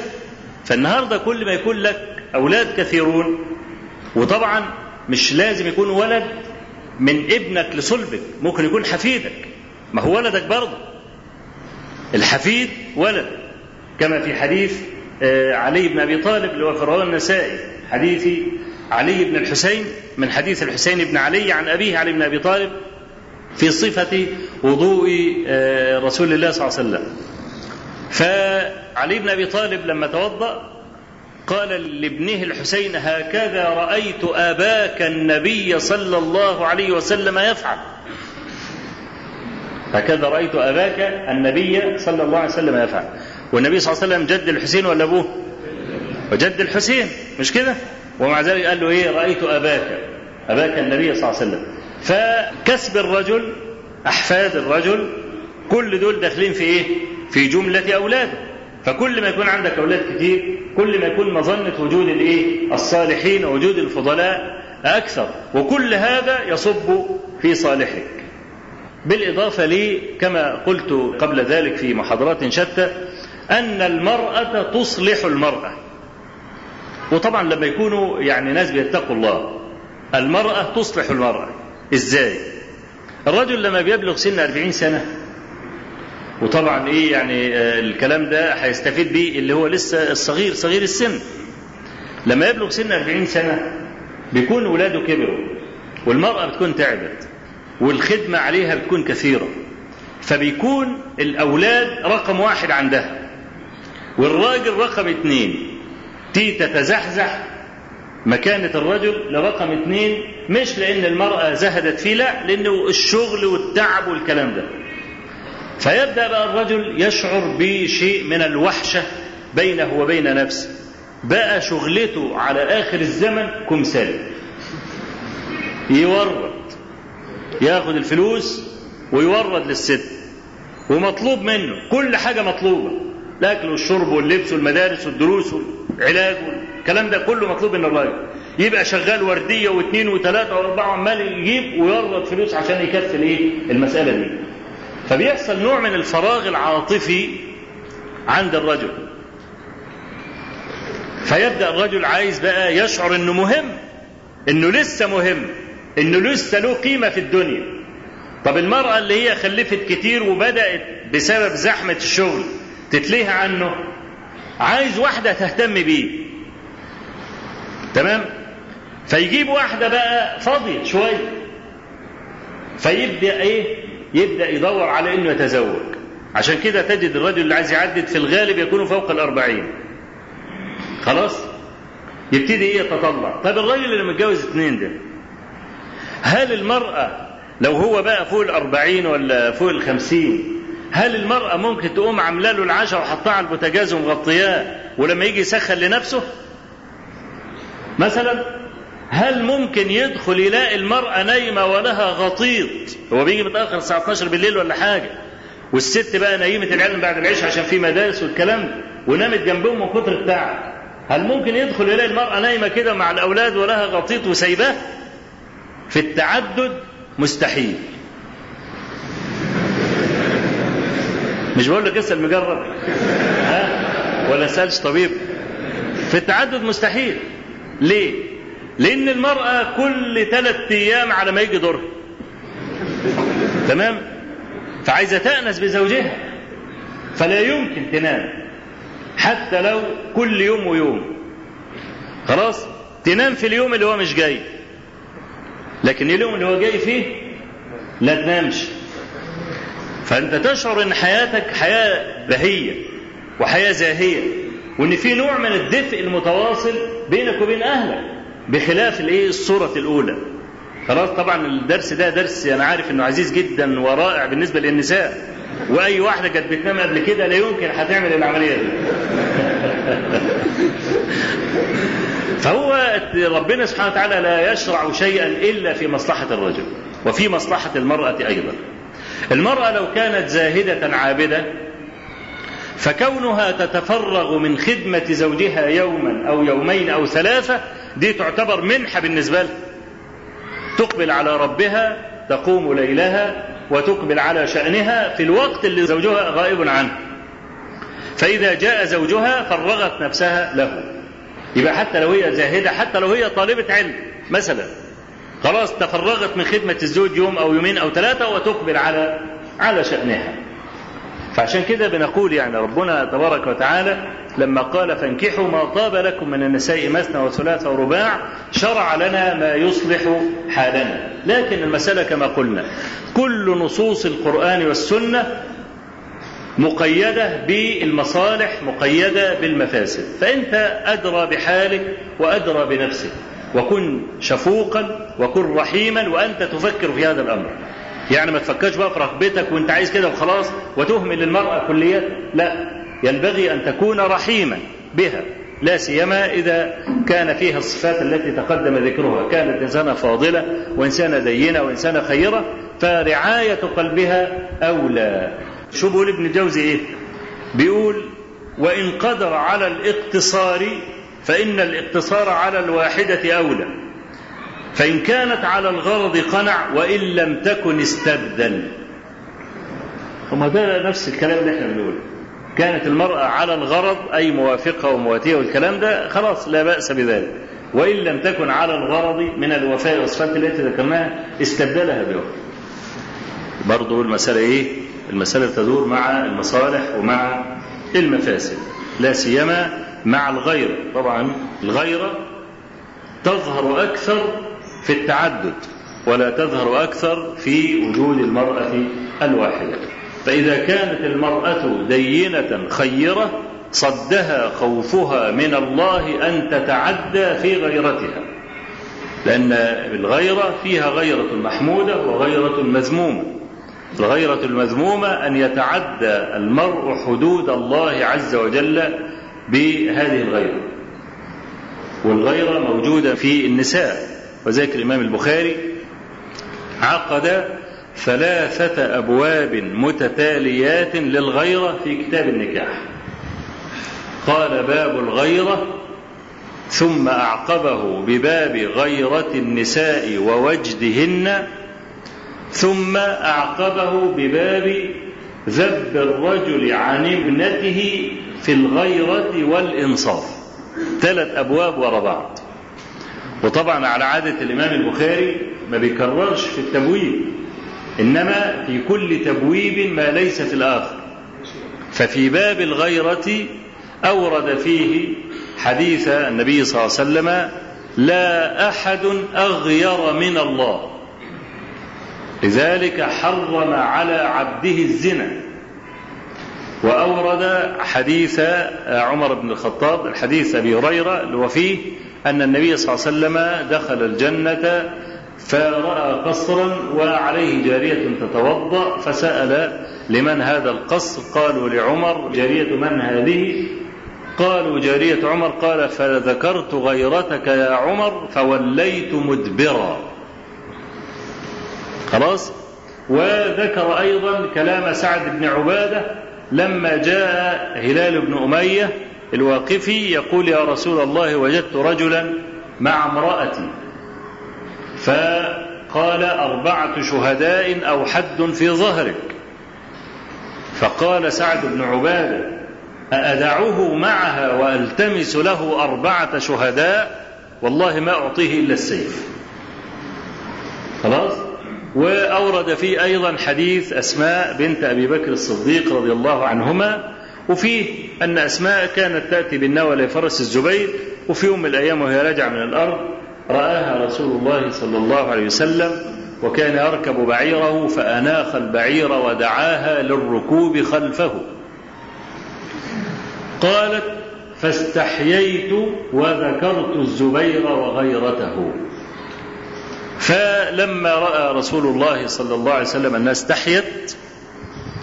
فالنهاردة كل ما يكون لك أولاد كثيرون وطبعا مش لازم يكون ولد من ابنك لصلبك ممكن يكون حفيدك. ما هو ولدك برضه. الحفيد ولد. كما في حديث علي بن أبي طالب اللي هو في رواه النسائي. حديث علي بن الحسين من حديث الحسين بن علي عن أبيه علي بن أبي طالب في صفة وضوء رسول الله صلى الله عليه وسلم. فعلي بن أبي طالب لما توضأ قال لابنه الحسين هكذا رأيت أباك النبي صلى الله عليه وسلم يفعل. هكذا رأيت أباك النبي صلى الله عليه وسلم يفعل. والنبي صلى الله عليه وسلم جد الحسين ولا أبوه؟ وجد الحسين مش كده؟ ومع ذلك قال له إيه؟ رأيت أباك أباك النبي صلى الله عليه وسلم. فكسب الرجل أحفاد الرجل كل دول داخلين في إيه؟ في جملة أولاده. فكل ما يكون عندك أولاد كتير كل ما يكون مظنة وجود الإيه؟ الصالحين ووجود الفضلاء أكثر. وكل هذا يصب في صالحك. بالإضافة لي كما قلت قبل ذلك في محاضرات شتى أن المرأة تصلح المرأة. وطبعا لما يكونوا يعني ناس بيتقوا الله المرأة تصلح المرأة. إزاي؟ الرجل لما بيبلغ سن 40 سنة وطبعا إيه يعني الكلام ده هيستفيد بيه اللي هو لسه الصغير صغير السن. لما يبلغ سن 40 سنة بيكون ولاده كبروا والمرأة بتكون تعبت والخدمة عليها بتكون كثيرة فبيكون الأولاد رقم واحد عندها. والراجل رقم اتنين تي تتزحزح مكانة الرجل لرقم اتنين مش لأن المرأة زهدت فيه لا لأنه الشغل والتعب والكلام ده. فيبدأ بقى الرجل يشعر بشيء من الوحشة بينه وبين نفسه. بقى شغلته على آخر الزمن كمثال. يورد ياخد الفلوس ويورد للست ومطلوب منه كل حاجة مطلوبة. الأكل والشرب واللبس والمدارس والدروس والعلاج والكلام ده كله مطلوب من الراجل. يبقى شغال وردية واثنين وثلاثة وأربعة عمال يجيب ويورد فلوس عشان يكفي الإيه؟ المسألة دي. فبيحصل نوع من الفراغ العاطفي عند الرجل. فيبدأ الرجل عايز بقى يشعر إنه مهم إنه لسه مهم إنه لسه له قيمة في الدنيا. طب المرأة اللي هي خلفت كتير وبدأت بسبب زحمة الشغل تتلهي عنه عايز واحدة تهتم بيه. تمام؟ فيجيب واحدة بقى فاضية شوية. فيبدأ إيه؟ يبدأ يدور على أنه يتزوج. عشان كده تجد الرجل اللي عايز يعدد في الغالب يكون فوق الأربعين. خلاص؟ يبتدي إيه يتطلع. طب الراجل اللي متجوز اتنين ده هل المرأة لو هو بقى فوق الأربعين ولا فوق الخمسين هل المرأة ممكن تقوم عاملة له العشاء وحطها على البوتاجاز ومغطياه ولما يجي يسخن لنفسه؟ مثلا؟ هل ممكن يدخل يلاقي المرأة نايمة ولها غطيط؟ هو بيجي متأخر الساعة 12 بالليل ولا حاجة. والست بقى نايمة العلم بعد العشاء عشان في مدارس والكلام ده ونامت جنبهم من كتر التعب. هل ممكن يدخل يلاقي المرأة نايمة كده مع الأولاد ولها غطيط وسايباه؟ في التعدد مستحيل. مش بقول لك اسأل مجرب ها؟ ولا سألش طبيب. في التعدد مستحيل. ليه؟ لأن المرأة كل ثلاث أيام على ما يجي دورها. تمام؟ فعايزة تأنس بزوجها فلا يمكن تنام. حتى لو كل يوم ويوم. خلاص؟ تنام في اليوم اللي هو مش جاي. لكن اليوم اللي هو جاي فيه لا تنامش. فأنت تشعر إن حياتك حياة بهية وحياة زاهية وإن في نوع من الدفء المتواصل بينك وبين أهلك. بخلاف الايه الصورة الأولى. خلاص طبعا الدرس ده درس أنا عارف إنه عزيز جدا ورائع بالنسبة للنساء. وأي واحدة كانت بتنام قبل كده لا يمكن هتعمل العملية دي. <laughs> فهو ربنا سبحانه وتعالى لا يشرع شيئا إلا في مصلحة الرجل وفي مصلحة المرأة أيضا. المرأة لو كانت زاهدة عابدة فكونها تتفرغ من خدمة زوجها يوما أو يومين أو ثلاثة دي تعتبر منحة بالنسبة لها. تقبل على ربها تقوم ليلها وتقبل على شأنها في الوقت اللي زوجها غائب عنه. فإذا جاء زوجها فرغت نفسها له. يبقى حتى لو هي زاهدة حتى لو هي طالبة علم مثلا. خلاص تفرغت من خدمة الزوج يوم أو يومين أو ثلاثة وتقبل على على شأنها. فعشان كده بنقول يعني ربنا تبارك وتعالى لما قال فانكحوا ما طاب لكم من النساء مثنى وثلاث ورباع شرع لنا ما يصلح حالنا. لكن المسألة كما قلنا كل نصوص القرآن والسنة مقيدة بالمصالح مقيدة بالمفاسد. فأنت أدرى بحالك وأدرى بنفسك وكن شفوقا وكن رحيما وأنت تفكر في هذا الأمر. يعني ما تفكرش بقى في رغبتك وانت عايز كده وخلاص وتهمل المرأة كليا لا ينبغي أن تكون رحيما بها لا سيما إذا كان فيها الصفات التي تقدم ذكرها. كانت إنسانة فاضلة وإنسانة دينة وإنسانة خيرة فرعاية قلبها أولى. شو بيقول ابن الجوزي إيه؟ بيقول وإن قدر على الاقتصار فإن الاقتصار على الواحدة أولى. فإن كانت على الغرض قنع وإن لم تكن استبدل. وما ده نفس الكلام اللي إحنا بنقوله. كانت المرأة على الغرض أي موافقة ومواتية والكلام ده خلاص لا بأس بذلك. وإن لم تكن على الغرض من الوفاء والصفات التي ذكرناها استبدلها بأخرى برضه المسألة إيه؟ المسألة تدور مع المصالح ومع المفاسد. لا سيما مع الغيرة. طبعا الغيرة تظهر أكثر في التعدد ولا تظهر أكثر في وجود المرأة الواحدة. فإذا كانت المرأة دينة خيرة صدها خوفها من الله أن تتعدى في غيرتها. لأن الغيرة فيها غيرة محمودة وغيرة مذمومة. الغيرة المذمومة أن يتعدى المرء حدود الله عز وجل بهذه الغيرة. والغيرة موجودة في النساء. وذلك الإمام البخاري عقد ثلاثة أبواب متتاليات للغيرة في كتاب النكاح. قال باب الغيرة ثم أعقبه بباب غيرة النساء ووجدهن ثم أعقبه بباب ذب الرجل عن ابنته في الغيرة والإنصاف. ثلاث أبواب ورا بعض. وطبعا على عادة الإمام البخاري ما بيكررش في التبويب إنما في كل تبويب ما ليس في الآخر. ففي باب الغيرة أورد فيه حديث النبي صلى الله عليه وسلم لا أحد أغير من الله. لذلك حرم على عبده الزنا. وأورد حديث عمر بن الخطاب الحديث أبي هريرة اللي هو فيه أن النبي صلى الله عليه وسلم دخل الجنة فرأى قصرا وعليه جارية تتوضأ فسأل لمن هذا القصر؟ قالوا لعمر جارية من هذه؟ قالوا جارية عمر قال فذكرت غيرتك يا عمر فوليت مدبرا. خلاص؟ وذكر أيضا كلام سعد بن عبادة لما جاء هلال بن أمية الواقفي يقول يا رسول الله وجدت رجلا مع امرأتي فقال أربعة شهداء أو حد في ظهرك. فقال سعد بن عبادة أأدعه معها وألتمس له أربعة شهداء؟ والله ما أعطيه إلا السيف. خلاص؟ وأورد فيه أيضا حديث أسماء بنت أبي بكر الصديق رضي الله عنهما وفيه أن أسماء كانت تأتي بالنوى لفرس الزبير وفي يوم من الأيام وهي راجعة من الأرض رآها رسول الله صلى الله عليه وسلم وكان يركب بعيره فأناخ البعير ودعاها للركوب خلفه. قالت فاستحييت وذكرت الزبير وغيرته. فلما رأى رسول الله صلى الله عليه وسلم الناس استحيت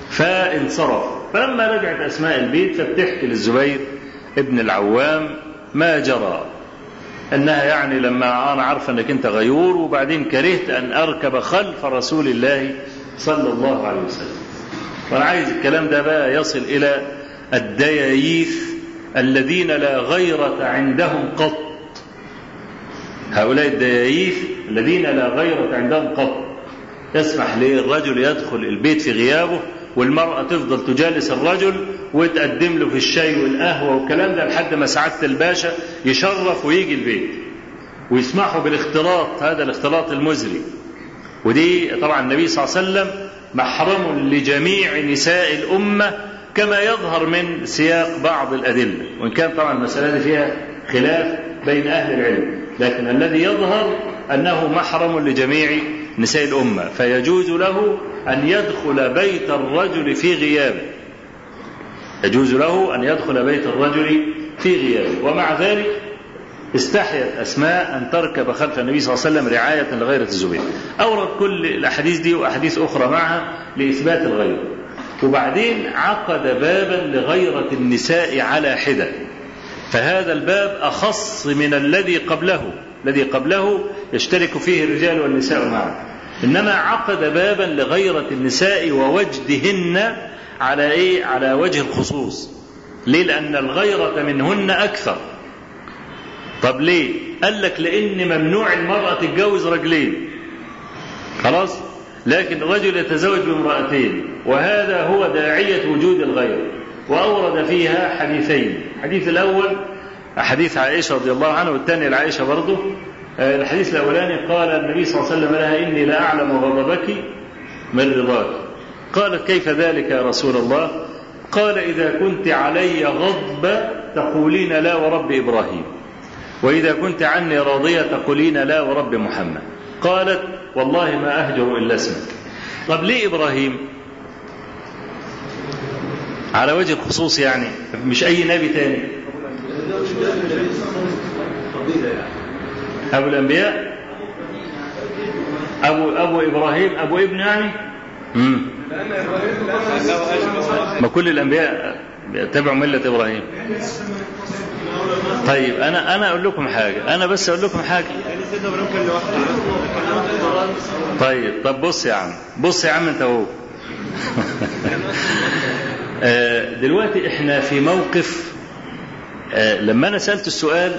فانصرف. فلما رجعت أسماء البيت فبتحكي للزبير ابن العوام ما جرى أنها يعني لما أنا عارفه أنك أنت غيور وبعدين كرهت أن أركب خلف رسول الله صلى الله عليه وسلم. وأنا عايز الكلام ده بقى يصل إلى الدياييث الذين لا غيرة عندهم قط. هؤلاء الدياييث الذين لا غيرة عندهم قط. يسمح للرجل يدخل البيت في غيابه والمرأة تفضل تجالس الرجل وتقدم له في الشاي والقهوة والكلام ده لحد ما سعادة الباشا يشرف ويجي البيت. ويسمحوا بالاختلاط هذا الاختلاط المزري ودي طبعا النبي صلى الله عليه وسلم محرم لجميع نساء الأمة كما يظهر من سياق بعض الأدلة. وإن كان طبعا المسألة دي فيها خلاف بين أهل العلم. لكن الذي يظهر أنه محرم لجميع نساء الأمة فيجوز له أن يدخل بيت الرجل في غيابه يجوز له أن يدخل بيت الرجل في غيابه ومع ذلك استحيت أسماء أن تركب خلف النبي صلى الله عليه وسلم رعاية لغيرة الزبير أورد كل الأحاديث دي وأحاديث أخرى معها لإثبات الغيرة وبعدين عقد بابا لغيرة النساء على حدة. فهذا الباب أخص من الذي قبله. الذي قبله يشترك فيه الرجال والنساء معا إنما عقد بابا لغيرة النساء ووجدهن على إيه؟ على وجه الخصوص ليه؟ لأن الغيرة منهن أكثر طب ليه؟ قال لك لأن ممنوع المرأة تتجوز رجلين خلاص؟ لكن الرجل يتزوج بامرأتين وهذا هو داعية وجود الغيرة وأورد فيها حديثين الحديث الأول حديث عائشة رضي الله عنها والثاني لعائشة برضه الحديث الأولاني قال النبي صلى الله عليه وسلم لها إني لأعلم غضبك من رضاك. قالت كيف ذلك يا رسول الله؟ قال إذا كنت علي غضب تقولين لا ورب إبراهيم وإذا كنت عني راضية تقولين لا ورب محمد. قالت والله ما أهجر إلا اسمك. طب ليه إبراهيم؟ على وجه الخصوص يعني مش أي نبي تاني. أبو الأنبياء؟ أبو أبو إبراهيم أبو ابن يعني. ما كل الأنبياء تبعوا ملة إبراهيم. طيب أنا أنا أقول لكم حاجة. أنا بس أقول لكم حاجة. طيب طب بص يا عم. بص يا عم أنت هو <laughs> دلوقتي إحنا في موقف لما أنا سألت السؤال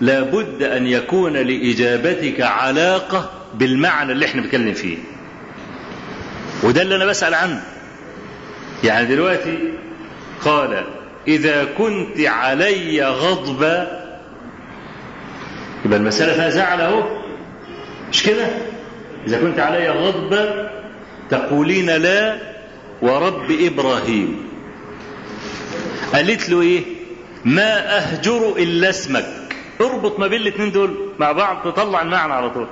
لابد أن يكون لإجابتك علاقة بالمعنى اللي إحنا بنتكلم فيه وده اللي أنا بسأل عنه يعني دلوقتي قال إذا كنت علي غضبا يبقى المسألة فيها زعل أهو مش كده؟ إذا كنت علي غضبا تقولين لا ورب إبراهيم قالت له إيه؟ ما أهجر إلا اسمك. اربط ما بين الاثنين دول مع بعض تطلع المعنى على طول.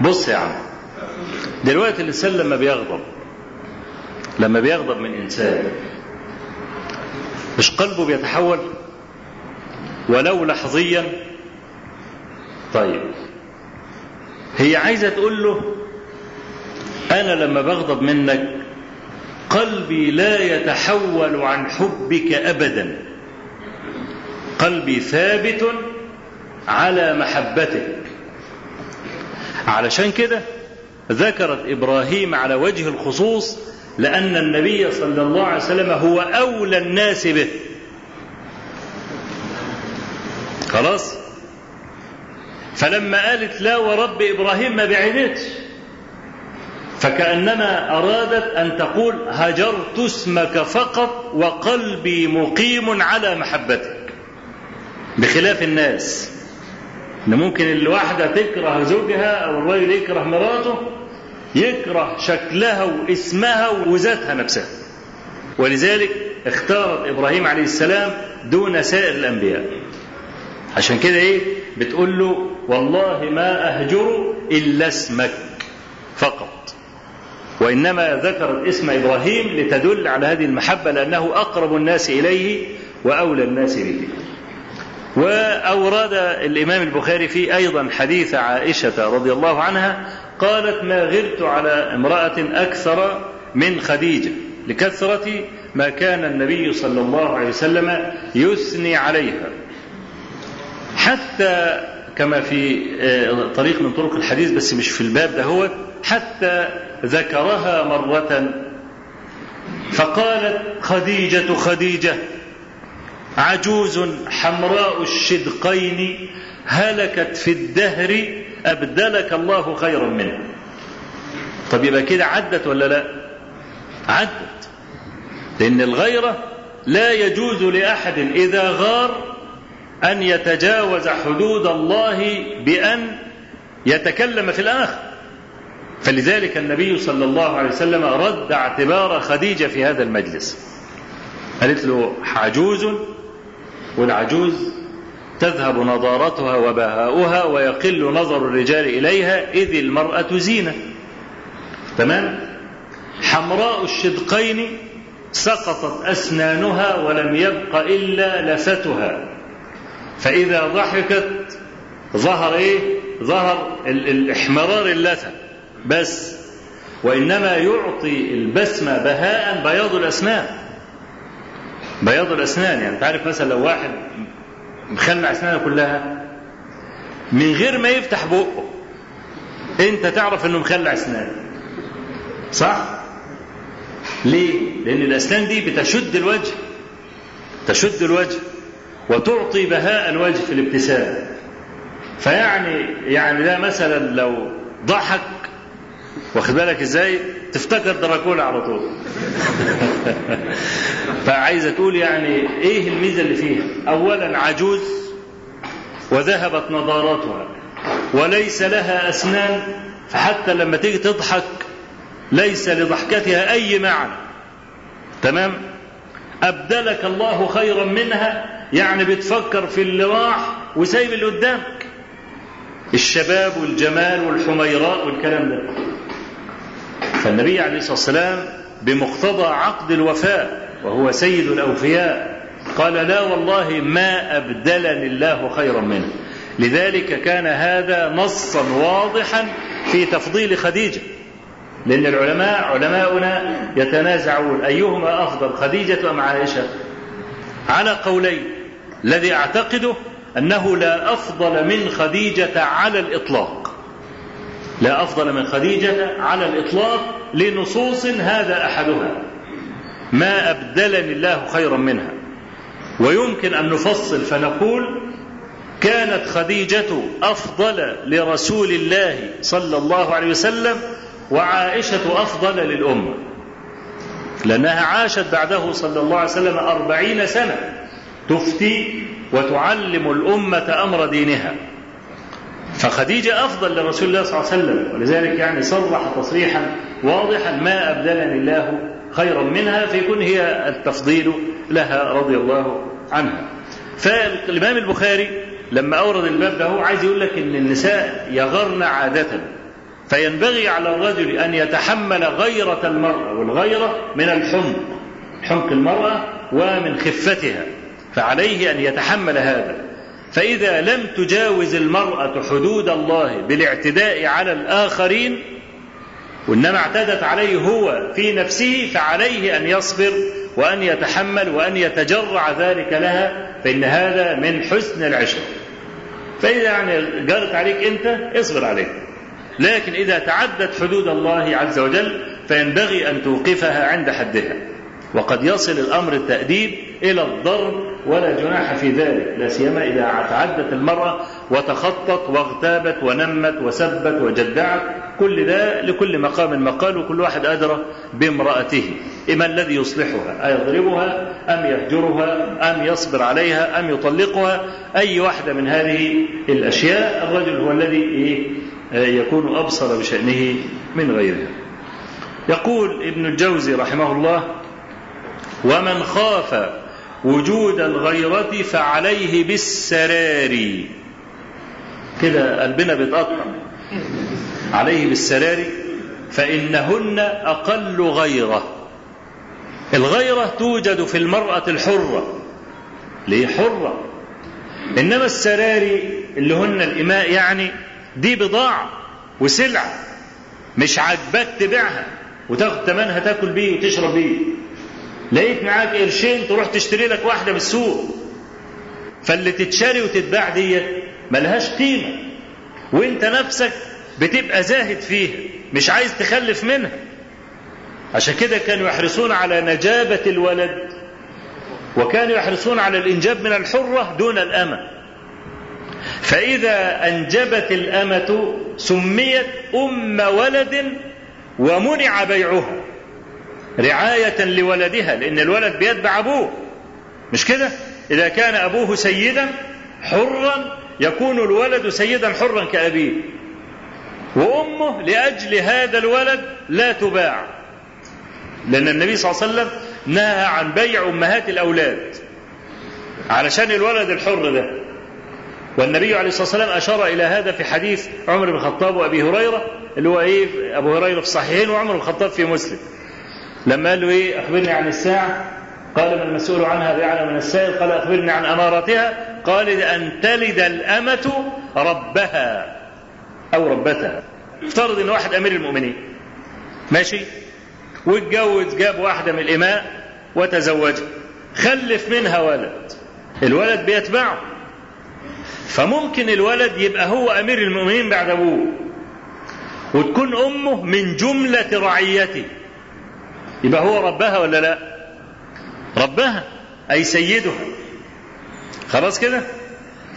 بص يا عم دلوقتي الإنسان لما بيغضب لما بيغضب من إنسان مش قلبه بيتحول؟ ولو لحظيا. طيب هي عايزة تقول له أنا لما بغضب منك قلبي لا يتحول عن حبك ابدا. قلبي ثابت على محبتك. علشان كده ذكرت إبراهيم على وجه الخصوص لأن النبي صلى الله عليه وسلم هو أولى الناس به. خلاص؟ فلما قالت لا ورب إبراهيم ما بعدتش فكأنما أرادت أن تقول هجرت اسمك فقط وقلبي مقيم على محبتك. بخلاف الناس. إن ممكن الواحدة تكره زوجها أو الرجل يكره مراته يكره شكلها واسمها وذاتها نفسها. ولذلك اختارت إبراهيم عليه السلام دون سائر الأنبياء. عشان كده إيه؟ بتقول له والله ما أهجر إلا اسمك فقط. وإنما ذكرت اسم إبراهيم لتدل على هذه المحبة لأنه أقرب الناس إليه وأولى الناس به. وأورد الإمام البخاري فيه أيضا حديث عائشة رضي الله عنها قالت ما غرت على امرأة أكثر من خديجة لكثرة ما كان النبي صلى الله عليه وسلم يثني عليها. حتى كما في طريق من طرق الحديث بس مش في الباب ده هو حتى ذكرها مرة فقالت خديجة خديجة عجوز حمراء الشدقين هلكت في الدهر أبدلك الله خيرا منها طب يبقى كده عدت ولا لا؟ عدت. لأن الغيرة لا يجوز لأحد إذا غار أن يتجاوز حدود الله بأن يتكلم في الآخر. فلذلك النبي صلى الله عليه وسلم رد اعتبار خديجة في هذا المجلس. قالت له عجوز والعجوز تذهب نضارتها وبهاؤها ويقل نظر الرجال إليها إذ المرأة زينة. تمام؟ حمراء الشدقين سقطت أسنانها ولم يبق إلا لفتها فإذا ضحكت ظهر إيه؟ ظهر الاحمرار اللثة. بس وإنما يعطي البسمة بهاء بياض الأسنان بياض الأسنان يعني أنت عارف مثلا لو واحد مخلع أسنانه كلها من غير ما يفتح بقه أنت تعرف إنه مخلع أسنانه صح؟ ليه؟ لأن الأسنان دي بتشد الوجه تشد الوجه وتعطي بهاء الوجه في الابتسام فيعني يعني ده مثلا لو ضحك واخد بالك إزاي؟ تفتكر دراكولا على طول. <laughs> فعايزة تقول يعني إيه الميزة اللي فيها؟ اولا عجوز وذهبت نضارتها وليس لها أسنان فحتى لما تيجي تضحك ليس لضحكتها أي معنى. تمام؟ أبدلك الله خيرا منها يعني بتفكر في اللي راح وسايب اللي قدامك. الشباب والجمال والحميراء والكلام ده. فالنبي عليه الصلاة والسلام بمقتضى عقد الوفاء وهو سيد الأوفياء قال لا والله ما أبدلني الله خيرا منه. لذلك كان هذا نصا واضحا في تفضيل خديجة. لأن العلماء علماؤنا يتنازعون أيهما أفضل خديجة أم عائشة؟ على قولين. الذي أعتقده أنه لا أفضل من خديجة على الإطلاق. لا أفضل من خديجة على الإطلاق لنصوص هذا أحدها. ما أبدلني الله خيرا منها. ويمكن أن نفصل فنقول كانت خديجة أفضل لرسول الله صلى الله عليه وسلم وعائشة أفضل للأمة. لأنها عاشت بعده صلى الله عليه وسلم أربعين سنة تفتي وتعلم الأمة أمر دينها. فخديجة أفضل لرسول الله صلى الله عليه وسلم ولذلك يعني صرح تصريحا واضحا ما أبدلني الله خيرا منها فيكون هي التفضيل لها رضي الله عنها. فالإمام البخاري لما أورد الباب ده عايز يقول لك إن النساء يغرن عادة فينبغي على الرجل أن يتحمل غيرة المرأة والغيرة من الحمق حمق المرأة ومن خفتها فعليه أن يتحمل هذا. فإذا لم تجاوز المرأة حدود الله بالاعتداء على الآخرين وإنما اعتدت عليه هو في نفسه فعليه أن يصبر وأن يتحمل وأن يتجرع ذلك لها فإن هذا من حسن العشرة فإذا يعني جرت عليك أنت اصبر عليه. لكن إذا تعدت حدود الله عز وجل فينبغي أن توقفها عند حدها. وقد يصل الأمر التأديب إلى الضرب ولا جناح في ذلك لا سيما إذا تعدت المرأة وتخطت واغتابت ونمت وسبت وجدعت كل ده لكل مقام مقال وكل واحد أدرى بامرأته. إما الذي يصلحها أيضربها أم يهجرها أم يصبر عليها أم يطلقها أي واحدة من هذه الأشياء الرجل هو الذي يكون أبصر بشأنه من غيرها. يقول ابن الجوزي رحمه الله ومن خاف وجود الغيرة فعليه بالسرار. كده قلبنا بيتقطع عليه بالسرار فإنهن أقل غيرة. الغيرة توجد في المرأة الحرة. ليه حرة؟ إنما السراري اللي هن الإماء يعني دي بضاعة وسلعة مش عاجباك تبيعها وتاخد ثمنها تاكل بيه وتشرب بيه. لقيت معاك قرشين تروح تشتري لك واحدة من السوق فاللي تتشري وتتباع ديت ملهاش قيمة. وانت نفسك بتبقى زاهد فيها مش عايز تخلف منها. عشان كده كانوا يحرصون على نجابة الولد وكانوا يحرصون على الإنجاب من الحرة دون الأمة. فإذا أنجبت الأمة سميت أم ولد ومنع بيعها. رعاية لولدها لأن الولد بيتبع أبوه. مش كده؟ إذا كان أبوه سيدا حرا يكون الولد سيدا حرا كأبيه. وأمه لأجل هذا الولد لا تباع. لأن النبي صلى الله عليه وسلم نهى عن بيع أمهات الأولاد علشان الولد الحر ده. والنبي عليه الصلاة والسلام أشار إلى هذا في حديث عمر بن الخطاب وأبي هريرة اللي هو إيه؟ أبو هريرة في الصحيحين وعمر بن الخطاب في مسلم. لما قال له إيه؟ أخبرني عن الساعة؟ قال ما المسؤول عنها بأعلم من السائل قال أخبرني عن أماراتها. قال أن تلد الأمة ربها أو ربتها. افترض إن واحد أمير المؤمنين. ماشي؟ واتجوز جاب واحدة من الإماء وتزوجها خلف منها ولد. الولد بيتبعه. فممكن الولد يبقى هو أمير المؤمنين بعد أبوه. وتكون أمه من جملة رعيته. يبقى هو ربها ولا لا؟ ربها أي سيدها. خلاص كده؟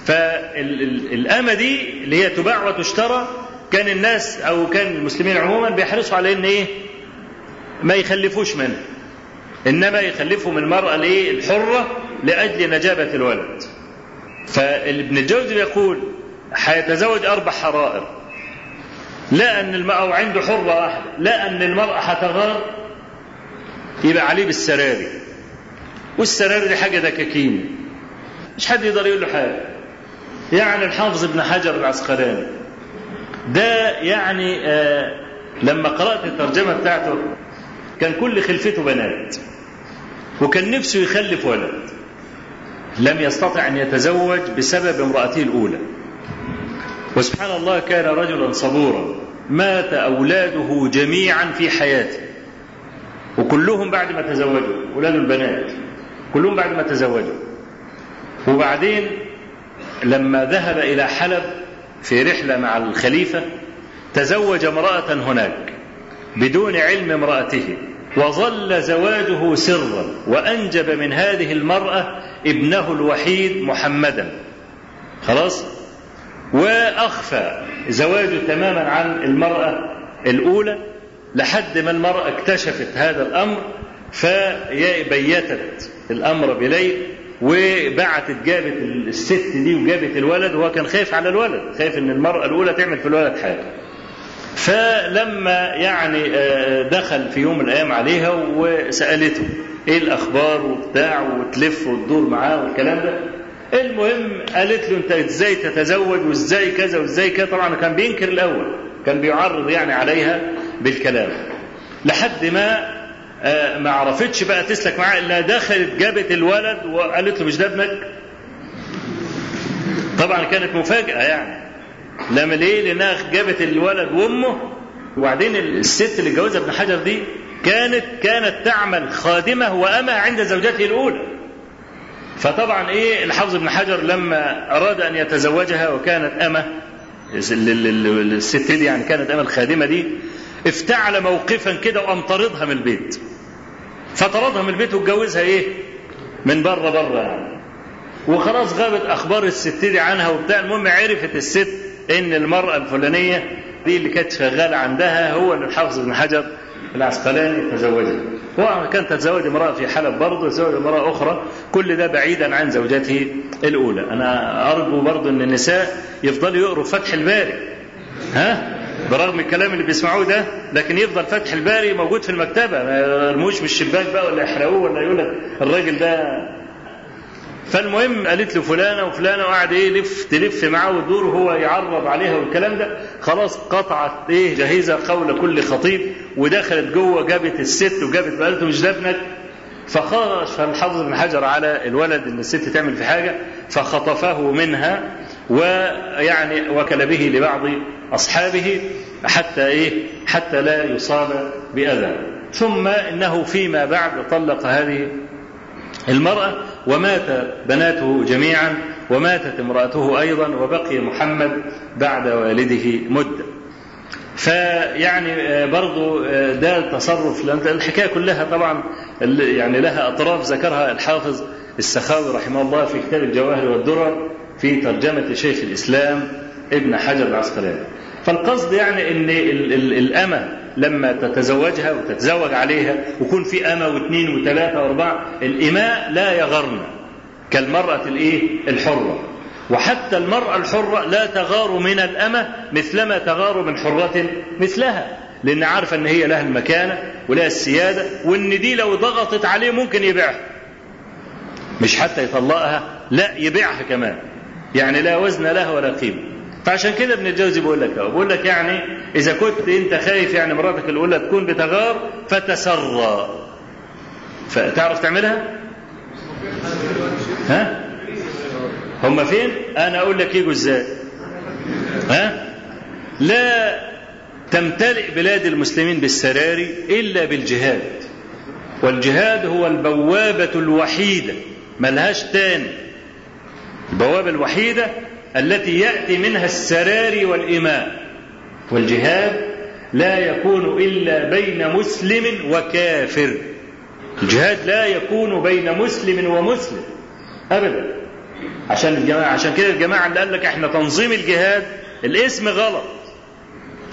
فالآمة دي اللي هي تباع وتشترى كان الناس أو كان المسلمين عموما بيحرصوا على إن إيه؟ ما يخلفوش منها إنما يخلفوا من المرأة الايه الحرة لأجل نجابة الولد. فابن الجوزي يقول هيتزوج أربع حرائر. لا أن المرأة أو عنده حرة واحدة لا أن المرأة هتغار يبقى عليه بالسراري. والسراري دي حاجة دكاكين مش حد يقدر يقول له حاجة. يعني الحافظ ابن حجر العسقلاني. ده يعني آه لما قرأت الترجمة بتاعته كان كل خلفته بنات. وكان نفسه يخلف ولد. لم يستطع أن يتزوج بسبب امرأته الأولى. وسبحان الله كان رجلا صبورا. مات أولاده جميعا في حياته. وكلهم بعد ما تزوجوا أولاد البنات كلهم بعد ما تزوجوا. وبعدين لما ذهب إلى حلب في رحلة مع الخليفة تزوج امرأة هناك بدون علم امرأته وظل زواجه سرا وأنجب من هذه المرأة ابنه الوحيد محمدا. خلاص؟ وأخفى زواجه تماما عن المرأة الأولى. لحد ما المرأة اكتشفت هذا الأمر فبيتت الأمر بليل وبعتت جابت الست دي وجابت الولد وهو كان خايف على الولد خايف إن المرأة الأولى تعمل في الولد حاجة. فلما يعني دخل في يوم من الأيام عليها وسألته إيه الأخبار وبتاع وتلف وتدور معاه والكلام ده؟ المهم قالت له أنت إزاي تتزوج؟ وإزاي كذا؟ وإزاي كذا؟ طبعا كان بينكر الأول كان بيعرض يعني عليها بالكلام. لحد ما ما عرفتش بقى تسلك معاه إلا دخلت جابت الولد وقالت له مش ده ابنك؟ طبعا كانت مفاجأة يعني. لما ليه؟ لأنها جابت الولد وأمه وبعدين الست اللي اتجوزها ابن حجر دي كانت كانت تعمل خادمة وأمة عند زوجته الأولى. فطبعا إيه الحافظ ابن حجر لما أراد أن يتزوجها وكانت أمة الست دي يعني كانت أمة الخادمة دي افتعل موقفا كده وقام طاردها من البيت. فطردها من البيت واتجوزها إيه؟ من بره بره يعني. وخلاص غابت أخبار الست دي عنها وبتاع. المهم عرفت الست إن المرأة الفلانية دي اللي كانت شغالة عندها هو اللي الحافظ ابن حجر العسقلاني تزوجها هو كان تتزوج امرأة في حلب برضه تزوج امرأة أخرى. كل ده بعيدا عن زوجته الأولى. أنا أرجو برضه إن النساء يفضلوا يقروا فتح الباري. ها؟ برغم الكلام اللي بيسمعوه ده لكن يفضل فتح الباري موجود في المكتبة. ما يرموش من الشباك بقى ولا يحرقوه ولا يقول لك الراجل ده. فالمهم قالت له فلانة وفلانة وقعد إيه يلف تلف معاه وتدور وهو يعرض عليها والكلام ده. خلاص قطعت إيه جهيزة قول كل خطيب ودخلت جوه جابت الست وجابت قالت له مش ده ابنك. فخرج فالحافظ ابن حجر على الولد ان الست تعمل في حاجة فخطفه منها. ويعني وكل به لبعض أصحابه حتى إيه؟ حتى لا يصاب بأذى. ثم إنه فيما بعد طلق هذه المرأة ومات بناته جميعا وماتت امرأته أيضا وبقي محمد بعد والده مده فيعني برضو ده التصرف الحكاية كلها طبعا يعني لها أطراف ذكرها الحافظ السخاوي رحمه الله في كتاب الجواهر والدرر. في ترجمة شيخ الإسلام ابن حجر العسقلاني. فالقصد يعني إن الأمة لما تتزوجها وتتزوج عليها ويكون في أمة واثنين وثلاثة وأربعة الإماء لا يغرن كالمرأة الإيه؟ الحرة. وحتى المرأة الحرة لا تغار من الأمة مثلما تغار من حرة مثلها لأن عارفة أن هي لها المكانة ولها السيادة وأن دي لو ضغطت عليه ممكن يبيعها. مش حتى يطلقها لا يبيعها كمان. يعني لا وزن لها ولا قيمة فعشان كده ابن الجوزي بيقول لك أهو بيقول لك يعني إذا كنت أنت خايف يعني مراتك الاولى تكون بتغار فتسرى فتعرف تعملها؟ ها؟ هم فين؟ أنا أقول لك يجوا إزاي؟ ها؟ لا تمتلئ بلاد المسلمين بالسراري إلا بالجهاد والجهاد هو البوابة الوحيدة ملهاش تاني البوابة الوحيدة التي يأتي منها السراري والإماء. والجهاد لا يكون إلا بين مسلم وكافر. الجهاد لا يكون بين مسلم ومسلم. أبدا. عشان الجماعة عشان كده الجماعة اللي قال لك إحنا تنظيم الجهاد الاسم غلط.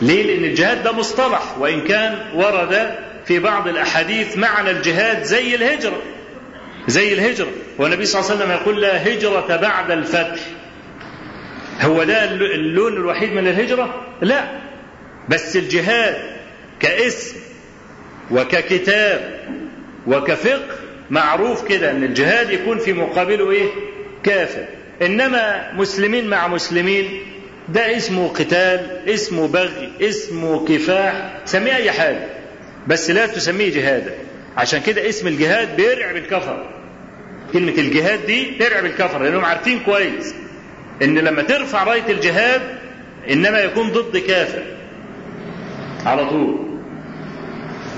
ليه؟ لأن الجهاد ده مصطلح وإن كان ورد في بعض الأحاديث معنى الجهاد زي الهجرة. زي الهجرة. والنبي صلى الله عليه وسلم يقول لا هجرة بعد الفتح. هو ده اللون الوحيد من الهجرة؟ لا. بس الجهاد كاسم وككتاب وكفقه معروف كده إن الجهاد يكون في مقابله إيه؟ كافر. إنما مسلمين مع مسلمين ده اسمه قتال اسمه بغي اسمه كفاح سميه أي حاجة. بس لا تسميه جهادا. عشان كده اسم الجهاد بيرعب الكفر. كلمة الجهاد دي ترعب الكفر لأنهم عارفين كويس إن لما ترفع راية الجهاد إنما يكون ضد كافر على طول.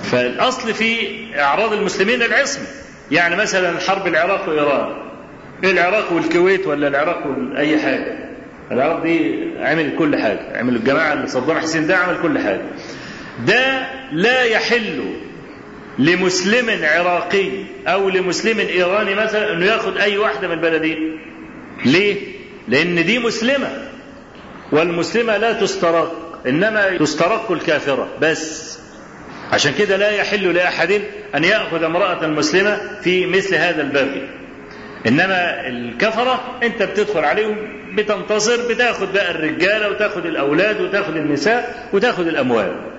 فالأصل في إعراض المسلمين العصمة يعني مثلا حرب العراق وإيران. العراق والكويت ولا العراق أي حاجة. العراق دي عمل كل حاجة. عمل الجماعة اللي صدام حسين ده عمل كل حاجة. ده لا يحل لمسلم عراقي أو لمسلم إيراني مثلا إنه ياخد أي واحدة من البلدين. ليه؟ لأن دي مسلمة والمسلمة لا تسترق إنما تسترق الكافرة بس. عشان كده لا يحل لأحد أن يأخذ امرأة مسلمة في مثل هذا الباب. إنما الكفرة أنت بتدخل عليهم بتنتصر بتاخد بقى الرجالة وتاخد الأولاد وتاخد النساء وتاخد الأموال.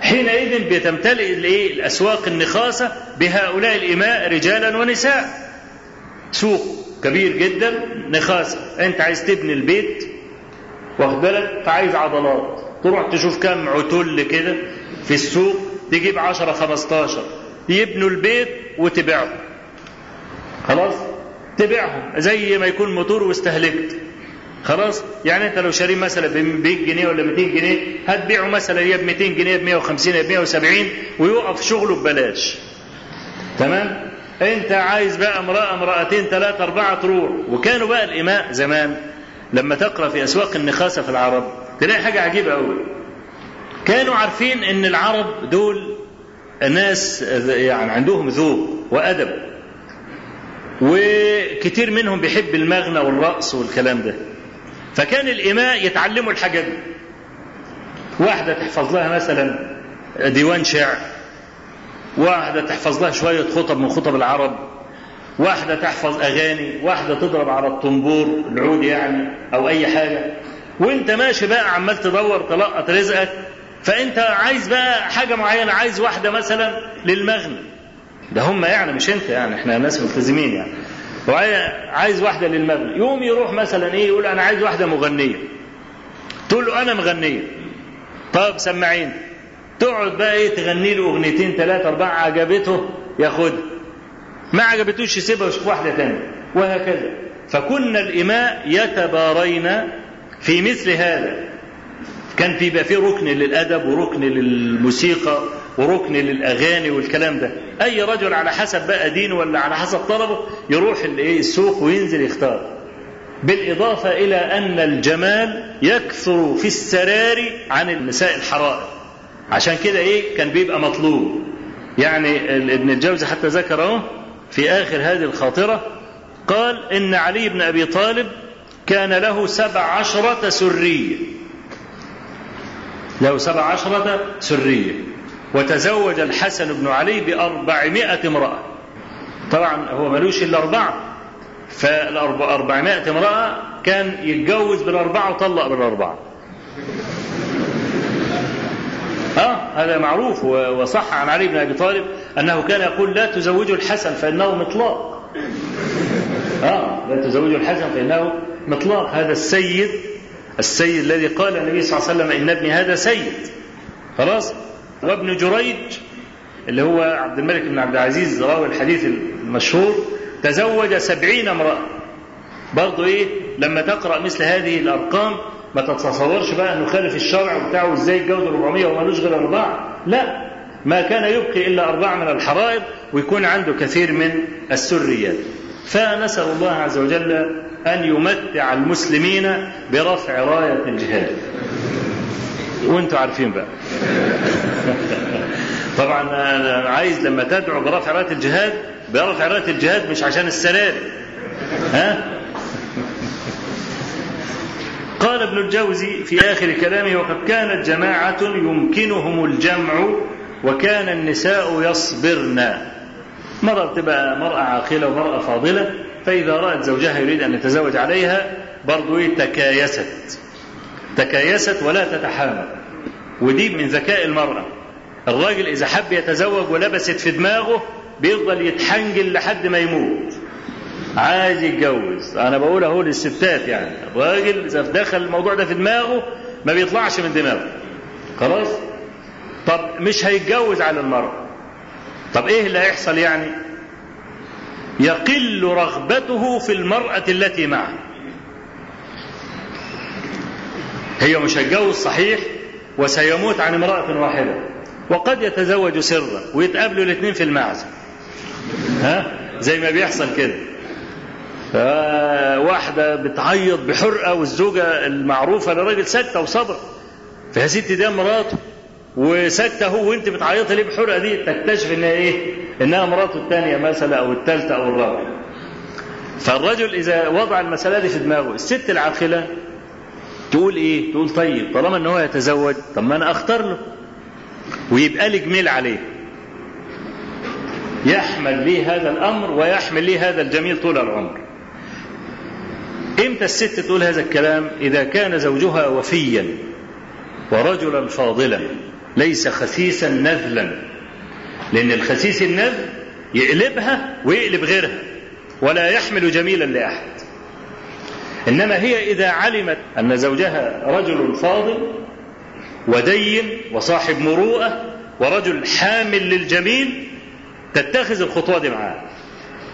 حينئذ بتمتلئ الايه الأسواق النخاسه بهؤلاء الإماء رجالا ونساء. سوق كبير جدا نخاسه أنت عايز تبني البيت واخد بالك؟ فعايز عضلات. تروح تشوف كم عتل كده في السوق تجيب 10 15 يبنوا البيت وتبيعهم. خلاص؟ تبيعهم زي ما يكون موتور واستهلكت. خلاص؟ يعني انت لو شاريه مثلا ب 100 جنيه ولا 200 جنيه هتبيعه مثلا يا ب 200 جنيه ب 150 يا ب 170 ويقف شغله ببلاش. تمام؟ انت عايز بقى امرأة امرأتين ثلاثة اربعة تروح وكانوا بقى الإماء زمان لما تقرأ في أسواق النخاسة في العرب تلاقي حاجة عجيبة قوي كانوا عارفين إن العرب دول ناس يعني عندهم ذوق وأدب وكتير منهم بيحب المغنى والرقص والكلام ده. فكان الإماء يتعلموا الحاجات دي. واحدة تحفظ لها مثلا ديوان شعر واحدة تحفظ لها شوية خطب من خطب العرب واحدة تحفظ أغاني واحدة تضرب على الطنبور العود يعني أو أي حاجة. وأنت ماشي بقى عمال تدور تلقط رزقك فأنت عايز بقى حاجة معينة عايز واحدة مثلا للمغنى ده هم يعني مش أنت يعني إحنا ناس ملتزمين يعني. وعايز واحدة للمغنى يوم يروح مثلا إيه يقول أنا عايز واحدة مغنية. تقول له أنا مغنية. طب سمعين تقعد بقى إيه تغني له أغنيتين ثلاثة أربعة عجبته؟ ياخدها ما عجبتوش يسيبها ويشوف واحدة تانية. وهكذا. فكنا الإماء يتبارين في مثل هذا. كان في بقى في ركن للأدب وركن للموسيقى. وركن للأغاني والكلام ده. أي رجل على حسب بقى دينه ولا على حسب طلبه يروح السوق وينزل يختار. بالإضافة إلى أن الجمال يكثر في السرار عن النساء الحرائر. عشان كده إيه كان بيبقى مطلوب. يعني ابن الجوزي حتى ذكره في آخر هذه الخاطرة قال إن علي بن أبي طالب كان له سبع عشرة سرية. له سبع عشرة سرية. وتزوج الحسن بن علي بأربعمائة امرأة. طبعا هو ملوش إلا أربعة. فالأربعمائة امرأة كان يتجوز بالأربعة وطلق بالأربعة. آه هذا معروف وصح عن علي بن أبي طالب أنه كان يقول لا تزوجوا الحسن فإنه مطلاق. آه لا تزوجوا الحسن فإنه مطلاق. هذا السيد السيد الذي قال النبي صلى الله عليه وسلم إن ابني هذا سيد. خلاص؟ وابن جريج اللي هو عبد الملك بن عبد العزيز راوي الحديث المشهور تزوج سبعين امرأة. برضه إيه؟ لما تقرأ مثل هذه الأرقام ما تتصورش بقى إنه خالف الشرع بتاعه إزاي يتجوز 400 ومالوش غير أربعة. لا ما كان يبقي إلا أربعة من الحرائر ويكون عنده كثير من السريات. فنسأل الله عز وجل أن يمتع المسلمين برفع راية الجهاد. وأنتم عارفين بقى. طبعا أنا عايز لما تدعو برفع رايه الجهاد برفع رايه الجهاد مش عشان السلالم. ها؟ قال ابن الجوزي في آخر كلامه وقد كانت جماعة يمكنهم الجمع وكان النساء يصبرن. مرة تبقى مرأة عاقلة ومرأة فاضلة فإذا رأت زوجها يريد أن يتزوج عليها برضو تكايست. تكايست ولا تتحامل. ودي من ذكاء المرأة. الراجل إذا حب يتزوج ولبست في دماغه بيفضل يتحنجل لحد ما يموت. عايز يتجوز. أنا بقول أهو للستات يعني. الراجل إذا دخل الموضوع ده في دماغه ما بيطلعش من دماغه. خلاص؟ طب مش هيتجوز على المرأة. طب إيه اللي هيحصل يعني؟ يقل رغبته في المرأة التي معه. هي مش هيتجوز صحيح وسيموت عن امرأة واحدة. وقد يتزوج سرا ويتقابلوا الاثنين في المعزة ها؟ زي ما بيحصل كده. واحدة بتعيط بحرقة والزوجة المعروفة لراجل ساكتة وصبر. فيا ستي دي مراته. وساكتة هو وانت بتعيطي ليه بحرقة دي؟ تكتشف إنها إيه؟ إنها مراته الثانية مثلا أو الثالثة أو الرابعة. فالرجل إذا وضع المسألة دي في دماغه الست العاقلة تقول إيه؟ تقول طيب طالما إن هو يتزوج طب ما أنا أختار له. ويبقى لي جميل عليه. يحمل لي هذا الأمر ويحمل لي هذا الجميل طول العمر. إمتى الست تقول هذا الكلام؟ إذا كان زوجها وفيا ورجلا فاضلا ليس خسيسا نذلا. لأن الخسيس النذل يقلبها ويقلب غيرها ولا يحمل جميلا لأحد. إنما هي إذا علمت أن زوجها رجل فاضل ودين وصاحب مروءة ورجل حامل للجميل تتخذ الخطوة دي معاه.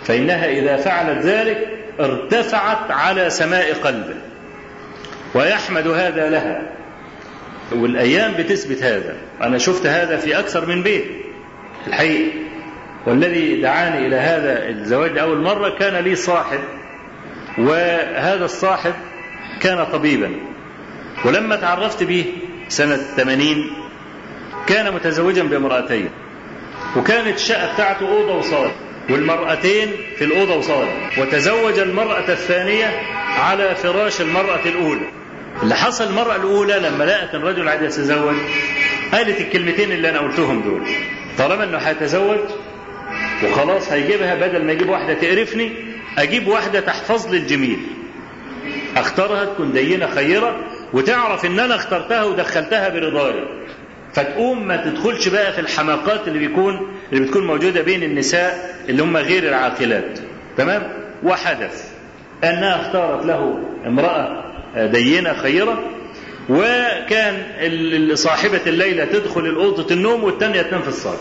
فإنها إذا فعلت ذلك ارتفعت على سماء قلبه. ويحمد هذا لها. والأيام بتثبت هذا. أنا شفت هذا في أكثر من بيت. الحقيقة. والذي دعاني إلى هذا الزواج لأول مرة كان لي صاحب. وهذا الصاحب كان طبيبا. ولما تعرفت به سنة 80 كان متزوجا بامرأتين وكانت الشقة بتاعته أوضة وصالة والمرأتين في الأوضة وصالة وتزوج المرأة الثانية على فراش المرأة الأولى. اللي حصل المرأة الأولى لما لقت الرجل عايز يتزوج قالت الكلمتين اللي أنا قلتهم دول طالما إنه هيتزوج وخلاص هيجيبها بدل ما يجيب واحدة تقرفني أجيب واحدة تحفظ لي الجميل أختارها تكون دينة خيرة وتعرف إن أنا اخترتها ودخلتها برضاي. فتقوم ما تدخلش بقى في الحماقات اللي بيكون اللي بتكون موجودة بين النساء اللي هم غير العاقلات. تمام؟ وحدث. أنها اختارت له امرأة دينة خيرة وكان صاحبة الليلة تدخل الأوضة النوم والثانية تنام في الصالة.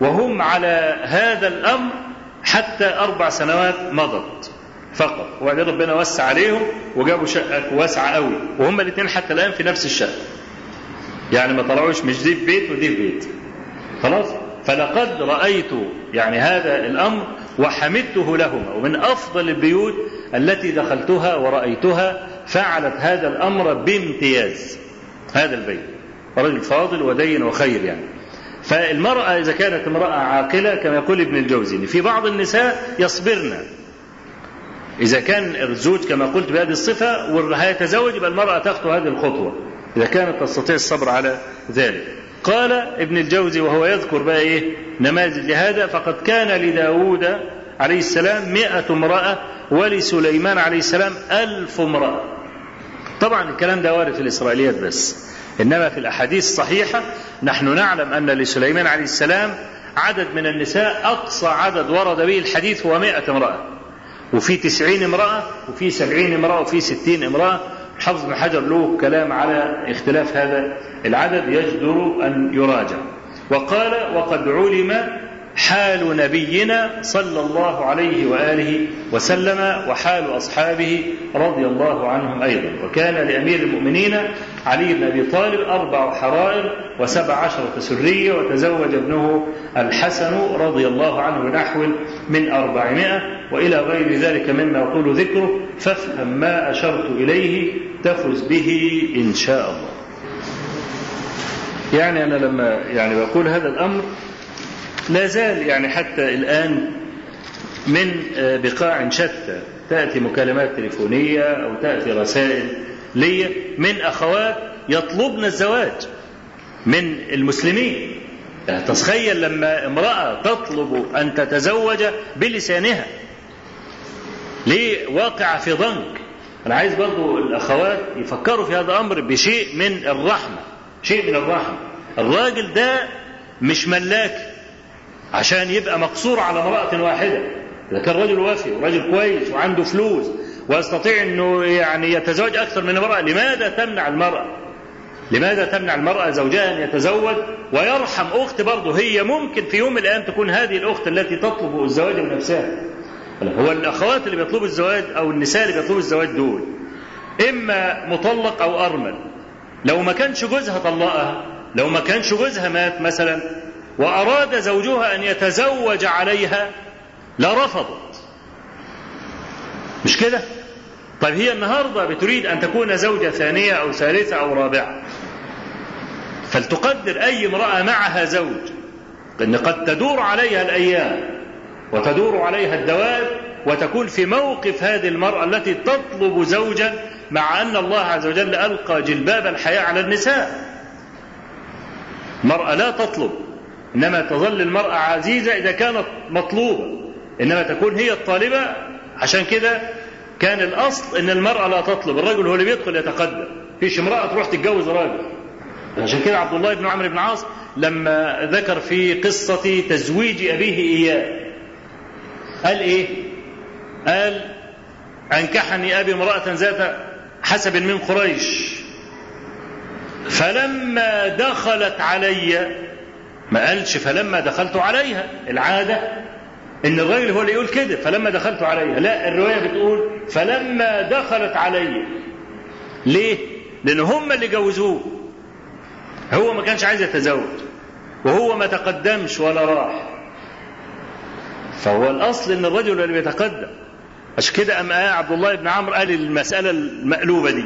وهم على هذا الأمر حتى أربع سنوات مضت. فقط. وبعدين ربنا وسع عليهم وجابوا شقة واسعة قوي. وهم الاثنين حتى الآن في نفس الشقة. يعني ما طلعوش مش دي في بيت ودي في بيت. خلاص؟ فلقد رأيت يعني هذا الأمر وحمدته لهما. ومن أفضل البيوت التي دخلتها ورأيتها فعلت هذا الأمر بامتياز. هذا البيت. رجل فاضل ودين وخير يعني. فالمرأة إذا كانت امرأة عاقلة كما يقول ابن الجوزي في بعض النساء يصبرن. إذا كان الزوج كما قلت بهذه الصفة وهيتزوج يبقى المرأة تخطو هذه الخطوة. إذا كانت تستطيع الصبر على ذلك. قال ابن الجوزي وهو يذكر بقى إيه؟ نماذج لهذا. فقد كان لداود عليه السلام مئة امرأة ولسليمان عليه السلام ألف امرأة. طبعا الكلام ده وارد في الإسرائيليات بس. إنما في الأحاديث الصحيحة نحن نعلم أن لسليمان عليه السلام عدد من النساء أقصى عدد ورد به الحديث هو مئة امرأة. وفي تسعين امرأة وفي سبعين امرأة وفي ستين امرأة. حافظ بن حجر له كلام على اختلاف هذا العدد يجدر أن يراجع. وقال وقد علم حال نبينا صلى الله عليه وآله وسلم وحال أصحابه رضي الله عنهم أيضا وكان لأمير المؤمنين علي بن أبي طالب أربع حرائر وسبع عشرة سرية وتزوج ابنه الحسن رضي الله عنه بنحو من أربعمائة وإلى غير ذلك مما يطول ذكره فافهم ما أشرت إليه تفز به إن شاء الله. يعني أنا لما يعني بقول هذا الأمر لا زال يعني حتى الآن من بقاع شتى تأتي مكالمات تليفونية أو تأتي رسائل لي من أخوات يطلبن الزواج من المسلمين. تتخيل لما امرأة تطلب أن تتزوج بلسانها ليه واقع في ضنك. أنا عايز برضو الأخوات يفكروا في هذا الأمر بشيء من الرحمة شيء من الرحمة. الراجل ده مش ملاك. عشان يبقى مقصور على امرأة واحدة. إذا كان رجل وافي ورجل كويس وعنده فلوس ويستطيع أنه يعني يتزوج أكثر من امرأة لماذا تمنع المرأة؟ لماذا تمنع المرأة زوجها أن يتزوج؟ ويرحم أخت برضه. هي ممكن في يوم من الأيام تكون هذه الأخت التي تطلب الزواج من نفسها. هو الأخوات اللي بيطلبوا الزواج أو النساء اللي بيطلبوا الزواج دول إما مطلق أو أرمل. لو ما كانش جوزها طلقها لو ما كانش جوزها مات مثلا وأراد زوجها أن يتزوج عليها لرفضت. مش كده؟ طيب هي النهاردة بتريد أن تكون زوجة ثانية أو ثالثة أو رابعة. فلتقدر أي امرأة معها زوج. أن قد تدور عليها الأيام وتدور عليها الدواب وتكون في موقف هذه المرأة التي تطلب زوجا مع أن الله عز وجل ألقى جلباب الحياة على النساء. المرأة لا تطلب. إنما تظل المرأة عزيزة إذا كانت مطلوبة. إنما تكون هي الطالبة. عشان كده كان الأصل إن المرأة لا تطلب. الرجل هو اللي بيدخل يتقدم. فيش امرأة تروح تتجوز راجل. عشان كده عبد الله بن عمرو بن عاص لما ذكر في قصة تزويج أبيه إياه قال إيه؟ قال أنكحني أبي امرأة ذات حسب من قريش. فلما دخلت علي ما قالش فلما دخلت عليها. العادة إن الراجل هو اللي يقول كده فلما دخلت عليها. لا الرواية بتقول فلما دخلت علي. ليه؟ لأن هم اللي جوزوه. هو ما كانش عايز يتزوج وهو ما تقدمش ولا راح. فهو الأصل إن الرجل اللي بيتقدم. عشان كده أم عبد الله بن عمرو قال المسألة المقلوبة دي.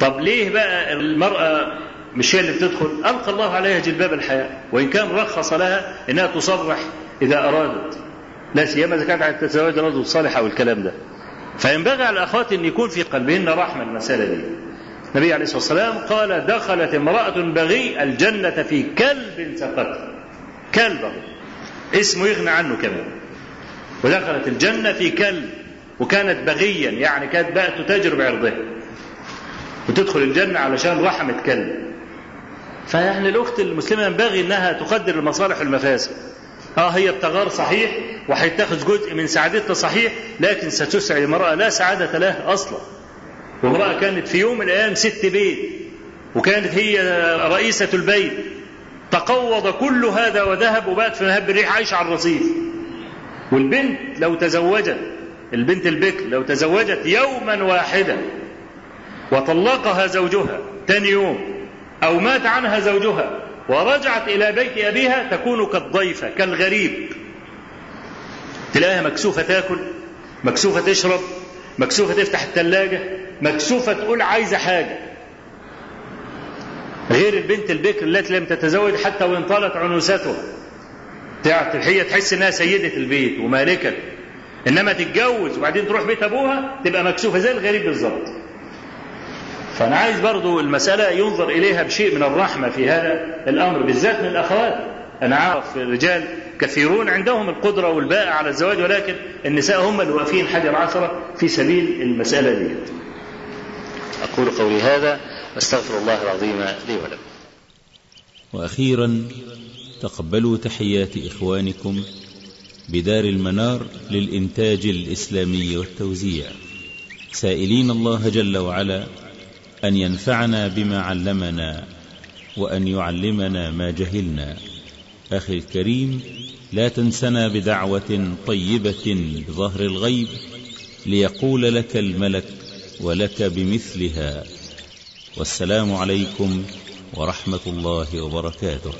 طب ليه بقى المرأة مش هي اللي بتدخل؟ ألقى الله عليها جلباب الحياة. وإن كان رخص لها إنها تصرح إذا أرادت. لا سيما إذا كانت عايزة تتزوج رجل صالح أو الكلام ده. فينبغي على الأخوات أن يكون في قلبهن رحمة المسألة دي. النبي عليه الصلاة والسلام قال دخلت امرأة بغي الجنة في كلب سقط. كلب. اسمه يغنى عنه كمان. ودخلت الجنة في كلب. وكانت بغيا يعني كانت بقى تتاجر بعرضها وتدخل الجنة علشان رحمة كلب. فيعني الأخت المسلمة ينبغي أنها تقدر المصالح والمفاسد. آه هي بتغار صحيح وهيتخذ جزء من سعادتها صحيح لكن ستسعد المرأة لا سعادة لها أصلا. وامرأة كانت في يوم من الأيام ست بيت وكانت هي رئيسة البيت. تقوض كل هذا وذهب وبات في مهب الريح عايشة على الرصيف. والبنت لو تزوجت البنت البكر لو تزوجت يوما واحدا وطلقها زوجها تاني يوم أو مات عنها زوجها ورجعت إلى بيت أبيها تكون كالضيفة كالغريب. تلاقيها مكسوفة تاكل مكسوفة تشرب مكسوفة تفتح الثلاجة مكسوفة تقول عايزة حاجة. غير البنت البكر التي لم تتزوج حتى وإن طالت عنوستها هي تحس إنها سيدة البيت ومالكة. إنما تتجوز وبعدين تروح بيت أبوها تبقى مكسوفة زي الغريب بالظبط. فأنا عايز برضو المسألة ينظر إليها بشيء من الرحمة في هذا الأمر بالذات من الأخوات. أنا عارف رجال كثيرون عندهم القدرة والباء على الزواج ولكن النساء هم اللي واقفين حجر عشرة في سبيل المسألة دي. أقول قولي هذا واستغفر الله العظيم لي ولكم. وأخيرا تقبلوا تحيات إخوانكم بدار المنار للإنتاج الإسلامي والتوزيع. سائلين الله جل وعلا أن ينفعنا بما علمنا وأن يعلمنا ما جهلنا. أخي الكريم لا تنسنا بدعوة طيبة بظهر الغيب ليقول لك الملك ولك بمثلها. والسلام عليكم ورحمة الله وبركاته.